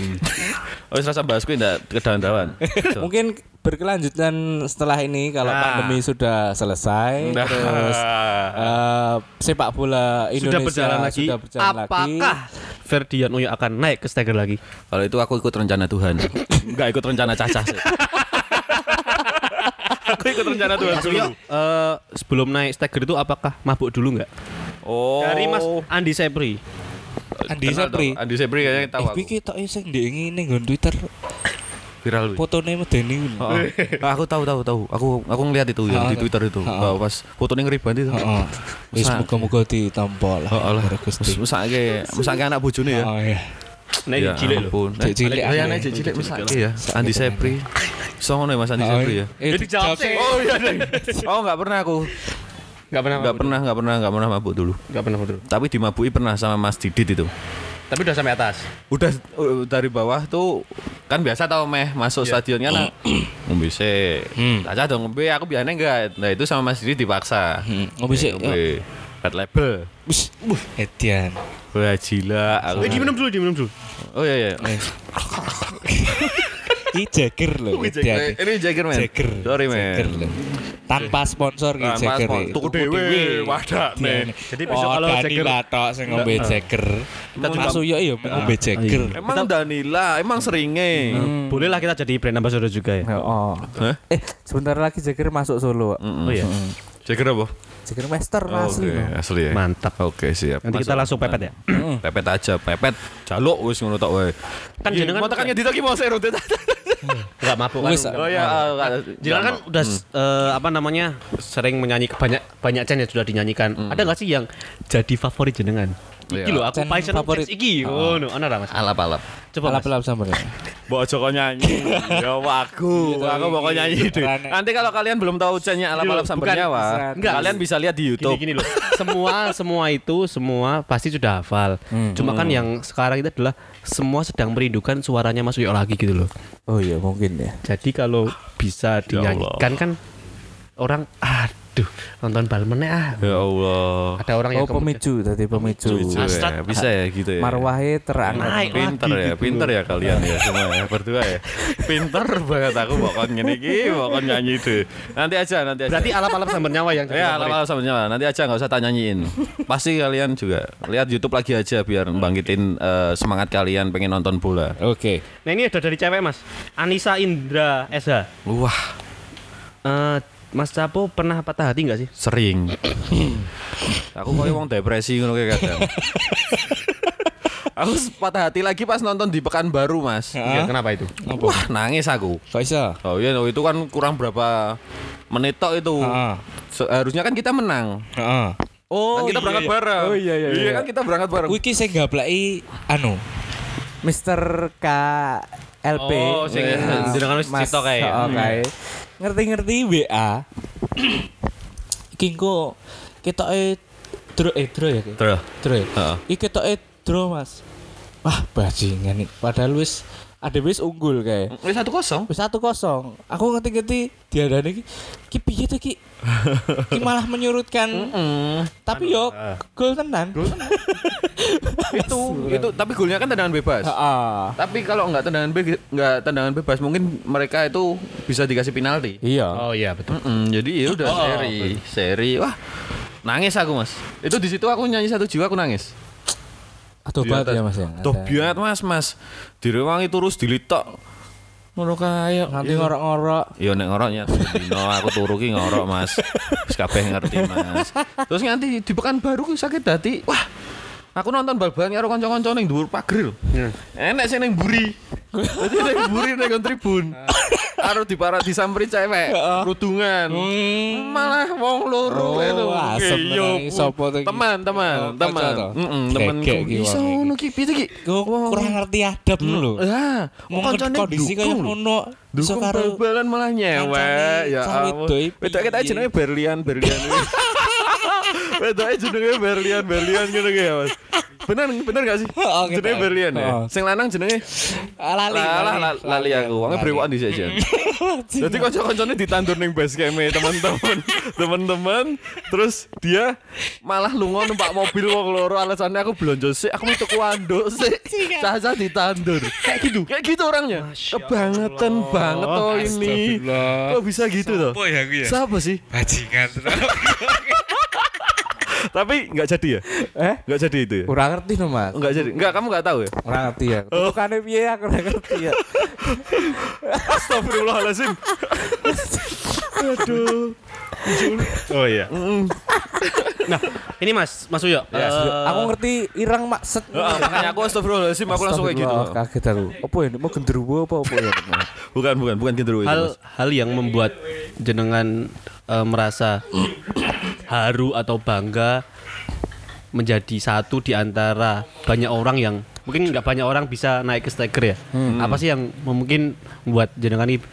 Oh, rasa bahas kuwi ndak kedawan-dawan. [LAUGHS] Mungkin berkelanjutan setelah ini kalau Nah. pandemi sudah selesai Nah. terus eh, sepak bola Indonesia sudah berjalan lagi. sudah berjalan lagi. Apakah Ferdian Uyo akan naik ke Stagger lagi? Kalau itu aku ikut rencana Tuhan. [LAUGHS] Enggak ikut rencana Caca sih. aku ikut rencana Tuhan dulu. Eh, sebelum naik Stagger itu apakah mabuk dulu nggak? Oh. Dari Mas Andi Sepri. Andi Sepri. Andi Sepri kayaknya tahu Eh, aku. iki tok sing ndek ngene nggon Twitter. Viral. wi. Fotone medeni kuwi. Oh, Ah, aku tahu tahu tahu. Aku aku ngeliat itu yang Ah, di Twitter itu. ah, Bahwa pas banget itu. Heeh. Wis muga-muga ditampa lah. Allah. karo Gusti. Mesake, mesake anak bojone ya. Oh iya. Nah, ini Ya cilik ampun. Cek cilik ya aneh. nek cek cilik mesake ya. Andi Sepri. Songono ya Mas Andi Sepri ya. Eh, sih. Oh iya deh. Oh enggak pernah aku. Enggak pernah. Enggak pernah, enggak pernah, enggak pernah mabuk dulu. Enggak pernah betul. Tapi dimabui pernah sama Mas Didit itu. Tapi udah sampai atas. Udah uh, dari bawah tuh kan biasa tau meh masuk stadion kan ngombe sik. Hmm. Aja dong ngombe aku biasanya enggak. Nah itu sama Mas Didit dipaksa. Hmm, ngombe sik. Ngombe red label. Wis. Edian. Wah gila aku. Eh, diminum dulu, diminum dulu. Oh iya iya. [LAUGHS] Ini Jagger loh. Edian. Eh, Ini Jagger men. Jagger. Sorry Jagger men. loh. Tanpa sponsor gitu Tanpa Jagger. Tuku dhewe, wadah, men. Jadi besok kalau Jagger- batok sing ngombe Jagger. Mas Uyo iya ngombe Jagger. Emang Danila, emang seringe. Boleh lah kita jadi brand ambassador juga ya. Oh. Eh, sebentar lagi Jagger masuk Solo. Oh iya. Jagger apa? Jagger Master Oh, asli. No. asli ya. Mantap. Oke, siap. Nanti kita langsung pepet ya. pepet aja, pepet. Jaluk wis ngono tok wae. Kan jenengan mau tekan ngedit lagi mau saya rodet. Enggak mabuk kan. Wis, Oh ya, Jangan kan udah eh, apa namanya sering menyanyi banyak banyak chant yang sudah dinyanyikan. Ada nggak sih yang jadi favorit jenengan? Iki loh, aku passion favorit. Iki. Oh, no, ana ra, Mas? alap-alap. Coba Mas. Alap-alap sampean. [LAUGHS] Mbok Joko nyanyi. ya [LAUGHS] aku, Iya, aku mau nyanyi deh. Nanti kalau kalian belum tahu channelnya alap-alap Bukan, sambil nyawa, enggak. kalian bisa lihat di Gini YouTube. gini loh. semua semua itu semua pasti sudah hafal. Cuma kan yang sekarang itu adalah semua sedang merindukan suaranya Mas Uyo lagi gitu loh. Oh iya mungkin ya. Jadi kalau bisa dinyanyikan kan orang aduh nonton bal meneh ah. Ya Allah. Ada orang yang Oh pemicu tadi pemicu. Hasrat. ya, bisa ya gitu ya. Marwahe terangkat. Naik pinter lagi ya, gitu pinter ya kalian ya semua ya berdua ya. Pinter banget aku pokoknya ngene iki, pokoknya nyanyi deh. Nanti aja, nanti aja. Berarti alap-alap sambil nyawa yang Ya, lama sama nyawa. Nanti aja nggak usah tak nyanyiin. Pasti kalian juga lihat YouTube lagi aja biar bangkitin eh, semangat kalian pengen nonton bola. Oke. Nah ini ada dari cewek mas Anissa Indra SH Wah, Eh, Mas Capo pernah patah hati nggak sih? sering. aku kayak wong depresi ngono kayak kadang. aku patah hati lagi pas nonton di Pekanbaru, Mas. Iya, kenapa itu? Wah, nangis aku. Kok iso? Oh iya, oh, itu kan kurang berapa menit tok itu. Heeh. Seharusnya kan kita menang. Heeh. Oh, kan kita berangkat bareng. Oh, iya, iya, Iya iya. kan kita berangkat bareng. Kuwi ki sing gablaki anu Mister K LP. Oh, sing jenengan wis cita kae ya. Heeh, kae. Ngerti-ngerti WA. Iki engko ketoke dro eh dro ya. Terus. Dro ya. Heeh. Iki ketoke dro, Mas. Wah, bajingan nih. Padahal wis ada wis unggul kayak. Wis satu kosong. Wis satu kosong. Aku ngerti-ngerti diadani ki. Ki piye tuh ki? Ki malah menyurutkan. Tapi yo gol tenan. [LAUGHS] itu itu tapi golnya kan tendangan bebas. Heeh. Tapi kalau nggak tendangan be nggak tendangan bebas mungkin mereka itu bisa dikasih penalti. Iya. Oh iya betul. Jadi ya udah seri, seri. Wah, nangis aku mas. Itu di situ aku nyanyi satu jiwa aku nangis. Atas. ya Mas ya. Tuh biat mas mas. Direwangi terus dilitok. Ngono kaya. Nanti ngorok-ngorok. Iya nek ngoroknya dino aku turu ki ngorok mas. Wis kabeh ngerti mas. Terus nganti di Pekanbaru ku sakit hati. Wah. Aku nonton bal-balan karo kanca-kanca ning dhuwur pager lho. Enek sing ning mburi. Dadi ning mburi ning tribun. Karo dipara disamperi cewek, rudungan. Malah wong loro Oh, itu. Iya, sopo iki? Teman, teman? Heeh, temen. Iso ngono ki piye ki? Kurang ngerti adab lho. Ah, Mau kancane kondisi lho. ngono. Iso karo bal-balan malah nyewek ya wedok kita jenenge Berlian Berlian. [LAUGHS] Wedoknya jenenge Berlian Berlian ngono ki ya Mas. Bener bener gak sih? Oh, gitu. Jenenge Berlian ya. Oh. Sing lanang jenenge Ah, lali. Lah lali aku. Wonge brewokan dhisik aja. [LAUGHS] Jadi kanca-kancane ditandur ning base camp teman-teman. [LAUGHS] Teman-teman terus dia malah lunga numpak mobil wong loro alasannya aku belanja sih, aku mau tuku anduk sih. [LAUGHS] Caca ditandur. Kayak gitu. Kayak gitu orangnya. Kebangetan banget oh ini. Kok bisa gitu toh? Apa ya aku ya? Siapa sih? Bajingan. Tapi nggak jadi ya? Eh? Nggak jadi itu ya? Kurang ngerti no Mas. Nggak jadi. Nggak, kamu nggak tahu ya? Kurang ngerti ya. Tukane piye aku ora ngerti ya. [LAUGHS] Astagfirullahaladzim. Aduh. Oh iya. Nah, ini Mas, Mas Uyo. Ya, eh, aku ngerti irang maksud. Heeh, makanya aku astagfirullahaladzim aku langsung kayak gitu. Kaget aku. Apa ya? Mau genderuwo apa apa ya? Bukan, bukan, bukan gendero itu. hal Mas. hal yang membuat jenengan eh, merasa haru atau bangga menjadi satu di antara banyak orang yang mungkin nggak banyak orang bisa naik ke Staker ya. Apa sih yang mungkin membuat jenengan ini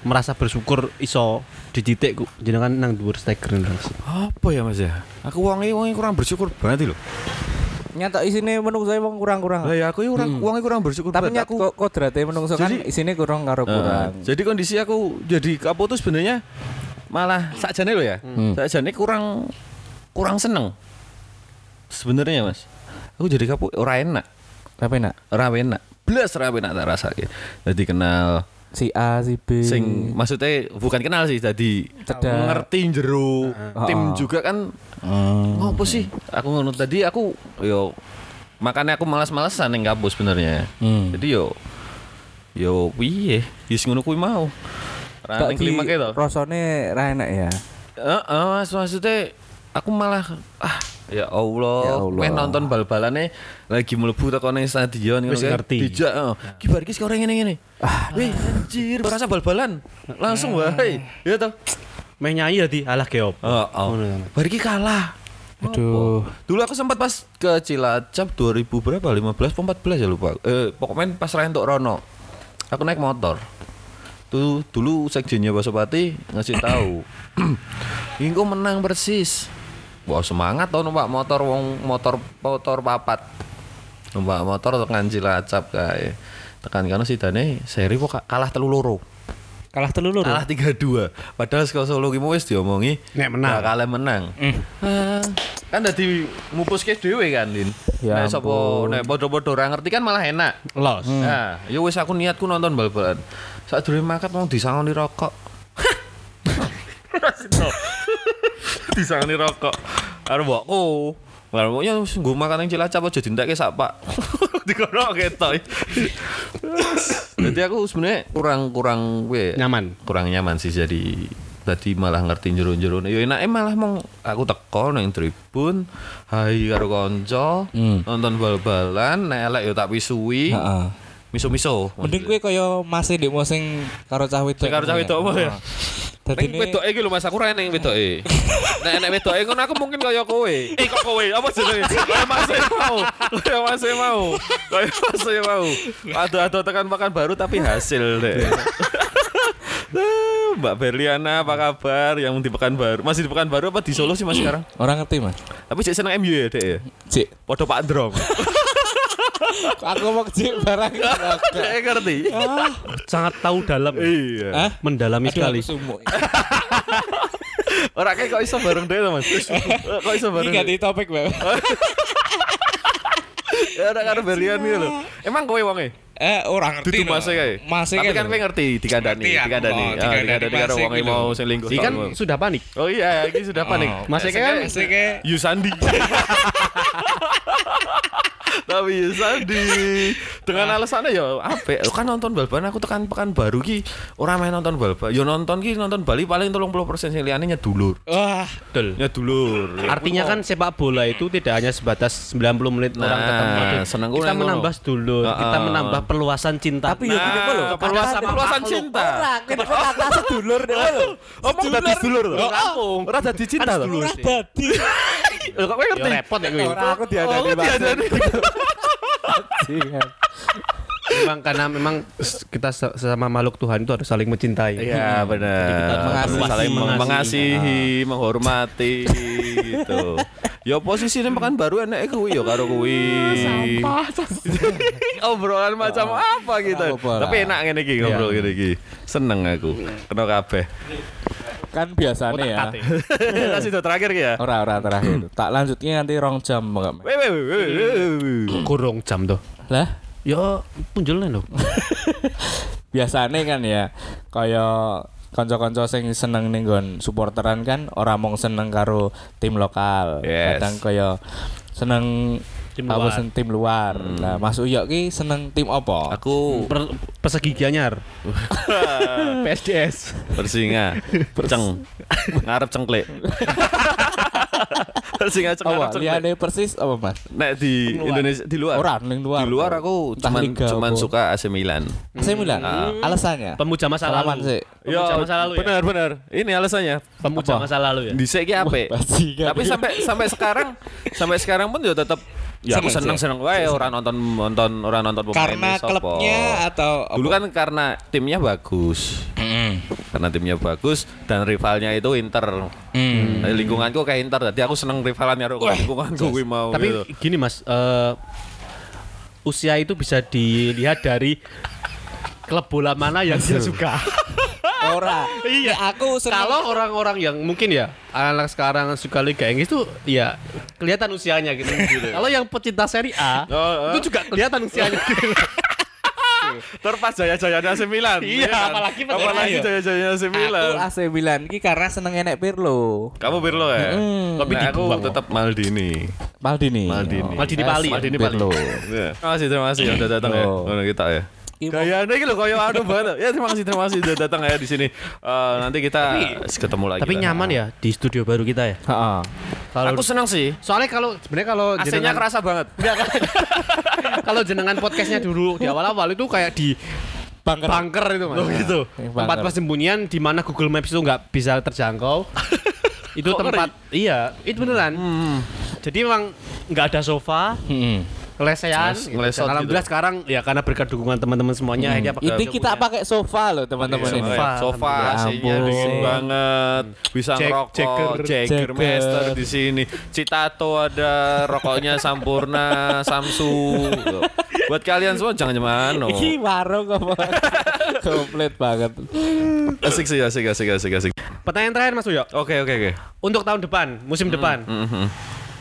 merasa bersyukur iso di titik ku jenengan nang dhuwur Mas. Apa ya Mas ya? Aku wonge wonge kurang bersyukur banget lho. Nyata isine menungso wong kurang-kurang. Lah ya aku iki kurang wonge kurang bersyukur Tapi aku kok kodrate menungso kan isine kurang karo Heeh. kurang. jadi kondisi aku jadi kapok tuh sebenarnya malah sakjane lo ya. Sakjane kurang kurang seneng. Sebenarnya Mas. Aku jadi kapok ora enak. Tapi nak Ora enak. Blas ora enak tak rasake. Jadi kenal si A si B sing maksudnya bukan kenal sih jadi Cedak. ngerti jero tim juga kan ngopo sih aku ngono tadi aku yo makanya aku malas-malasan ning kampus sebenarnya Hmm. jadi yo yo piye wis ngono kuwi mau Ra ning kelima ke to Rasane ra enak ya. heeh mas maksudnya aku malah ah ya Allah, Ya Allah. Meh nonton bal-balane lagi mlebu teko ning stadion Wis kae, ngerti. dijak heeh ki bar iki sekarang ngene ngene ah weh anjir berasa bal-balan langsung wae ya toh Meh nyanyi tadi alah geop. Oh, oh. Ngono. Bar iki kalah. Aduh. Dulu aku sempat pas ke Cilacap 2000 berapa? 15 atau 14 ya lupa. Eh pokoknya pas untuk Rono. Aku naik motor. Tuh dulu sekjennya Basopati ngasih tahu. [CLEARS THROAT] Ingko menang persis. Wah semangat tau numpak motor wong motor motor papat. Numpak motor tekan Cilacap kae. Tekan kana sidane seri kok kalah telu loro. Kalah telur Kalah 3-2. Padahal saka Solo ki mau wis diomongi Nek menang. Nah, kalah menang. Ah, kan dadi mupuske dhewe kan, Din. Ya nek sapa nek padha-padha ora ngerti kan malah enak. Los. Nah, ya wis aku niatku nonton bal-balan. Saat durung makat mau disangoni rokok. disangoni rokok. Karo mbokku. Karo mboknya wis nggo makan ning Cilacap aja dintekke sak Pak. [LAUGHS] Dikono ketok. Jadi aku sebenarnya kurang-kurang gue Nyaman. kurang nyaman sih jadi tadi malah ngerti jero-jero ya enake malah mong aku teko nang tribun hai karo kanca Hmm. nonton bal-balan nek elek ya tak pisui Heeh. Miso-miso Mending kowe kaya masih ndek sing karo cah wedok. Karo cah wedok apa ya? Dadi Ning wedoke iki lho Mas aku ra ning wedoke. Nek nek wedoke ngono aku mungkin kaya kowe. Eh kok kowe? Apa jenenge? Kaya Mas E mau. Kaya Mas E mau. Kaya Mas E mau. Ado-ado tekan makan baru tapi hasil deh. [LAUGHS] Eh, Mbak Berliana apa kabar yang di Pekanbaru? Masih di Pekanbaru apa di Solo sih Mas sekarang? Orang ngerti, Mas. Tapi cek seneng MU ya, Dek ya. Cik, Podo Pak Androm. Aku mau cik barang. Dek [LAUGHS] ngerti. Sangat tahu dalam. Iya. Hah? Mendalami sekali. Sumuk. Ora kayak kok iso bareng deh Mas. Kok iso bareng? Iki ganti topik, Bang. Ya ada karo Berlian gitu loh. Emang kowe wonge? Eh, orang ngerti. Dudu masih kae. Masih Tapi kan kowe ngerti dikandani, oh, Ah, dikandani dikandani karo masih wong gitu. mau sing lingkuh. Ini kan sudah panik. Oh iya, ini sudah panik. Oh. Mas Eka kan Masih kayak Yusandi. [LAUGHS] Tapi Yusandi dengan alasannya ya apa? Kan nonton bal-balan aku tekan pekan baru ki ora main nonton bal-balan. Ya nonton ki nonton Bali paling 30% sing liyane nyedulur. Wah, Betul. Nyedulur. Ya, Artinya kan sepak bola itu tidak hanya sebatas 90 menit orang Nah, ketemu. Aduh, senengku kita menambah ngono. dulur, kita Heeh. menambah perluasan cinta. tapi yo gini kok lho. Nah, perluasan perluasan cinta. Kita kata sedulur deh lho. Oh, mau dadi sedulur? Di kampung. Ora dadi cinta sedulur Ora dadi. Lho, Kok Ya ngerti? repot ya gue. Ora aku Oh, diadani diadani. [LAUGHS] Memang karena memang kita sesama makhluk Tuhan itu harus saling mencintai. Iya benar. kita mengasihi. saling meng- Mengasihi. mengasihi, menghormati gitu. Ya posisi ini makan baru enak kuwi ya karo kuwi. Obrolan macam apa gitu. Tapi enak ngene iki ngobrol ngene iki. Seneng aku. Kena kabeh. Kan biasanya ya. [LAUGHS] Kasih do terakhir ki ya. Ora ora terakhir. Tak lanjutnya nanti rong jam enggak. Weh [CLEARS THROAT] jam tuh. Lah, Ya punjulnya loh. [LAUGHS] biasanya kan ya kaya kanca-kanca sing seneng ning nggon supporteran kan ora mung seneng karo tim lokal. Yes. Kadang kaya seneng Tim apa luar. sen- tim luar. Nah, Mas Uyo ki seneng tim apa? Aku Per, persegi Gianyar. [LAUGHS] PSDS. bersinga, ceng, ngarep cengklik. [LAUGHS] Sing ngaceng Apa? Liane persis apa mas? Nek di Indonesia di luar. Orang ning luar. Di luar aku Entah cuman liga cuman apa. suka AC Milan. Saya bilang alasannya. Pemuja masa lalu. sih. Pemuja masa lalu ya. benar benar. Ini alasannya. Pemuja Apa? masa lalu ya. Di ki apik. Tapi sampai sampai sekarang sampai sekarang pun ya tetap ya aku Seneng seneng seneng wae orang nonton nonton orang nonton pemain Karena sopo. klubnya atau Dulu kan karena timnya bagus. Karena timnya bagus dan rivalnya itu Inter. Hmm. Nah, lingkunganku kayak Inter, jadi aku seneng rivalannya karo lingkunganku kuwi mau Tapi gitu. gini Mas, eh, usia itu bisa dilihat dari klub bola mana yang dia suka. Ora. Iya. Ya, aku. Kalau orang-orang yang mungkin ya anak sekarang suka Liga Inggris itu ya kelihatan usianya gitu. Kalau yang pecinta Serie A Oh, oh. itu juga kelihatan usianya [LAUGHS] gitu. Terpas jaya-jaya AC Milan. Iya, kan? apalagi pas apalagi Ayo. jaya-jaya AC Aku Milan. AC Milan ki karena seneng enek Pirlo. Kamu Pirlo ya? Tapi Nah, aku dibuang. tetap Maldini. Maldini. Maldini. Maldini Pali. Maldini Pirlo. Ya. Terima kasih, terima kasih udah datang ya. Oh. Udah kita ya. Ki- Gayanya gitu loh kayak anu banget. Ya terima kasih, terima kasih udah datang ya di sini. Eh, nanti kita ketemu lagi. Tapi lah. nyaman ya di studio baru kita ya. Heeh. Kalau Aku senang sih. soalnya kalau sebenarnya kalau AC-nya jenengan- kerasa banget. [LAUGHS] kalau jenengan podcastnya dulu di awal-awal itu kayak di Bangker. bunker itu mas. Oh, gitu. Yang Tempat bunker. persembunyian di mana Google Maps itu nggak bisa terjangkau. [LAUGHS] itu Kok tempat iya itu beneran. Jadi memang nggak ada sofa, Heeh. Lesehan. Gitu. ngelesot Alhamdulillah sekarang ya karena berkat dukungan teman-teman semuanya akhirnya pakai- Ini kita pakai sofa loh teman-teman Iya, ini. sofa. sofa Ya dingin banget. Bisa Jack- ngerokok, Jagger. Jagger Jagger. Master di sini. Citato ada, rokoknya Sampurna, [LAUGHS] Samsu. Buat kalian semua jangan jangan Iki warung apa? [LAUGHS] Komplit banget. Asik sih, asik, asik, asik, asik. Pertanyaan terakhir Mas Uyo. Oke, oke, oke. Untuk tahun depan, musim depan, Mhm.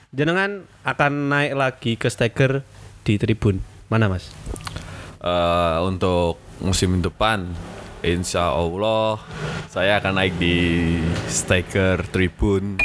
Jenengan akan naik lagi ke Steger di tribun. Mana Mas? Eh, untuk musim depan Insya Allah saya akan naik di Staker Tribun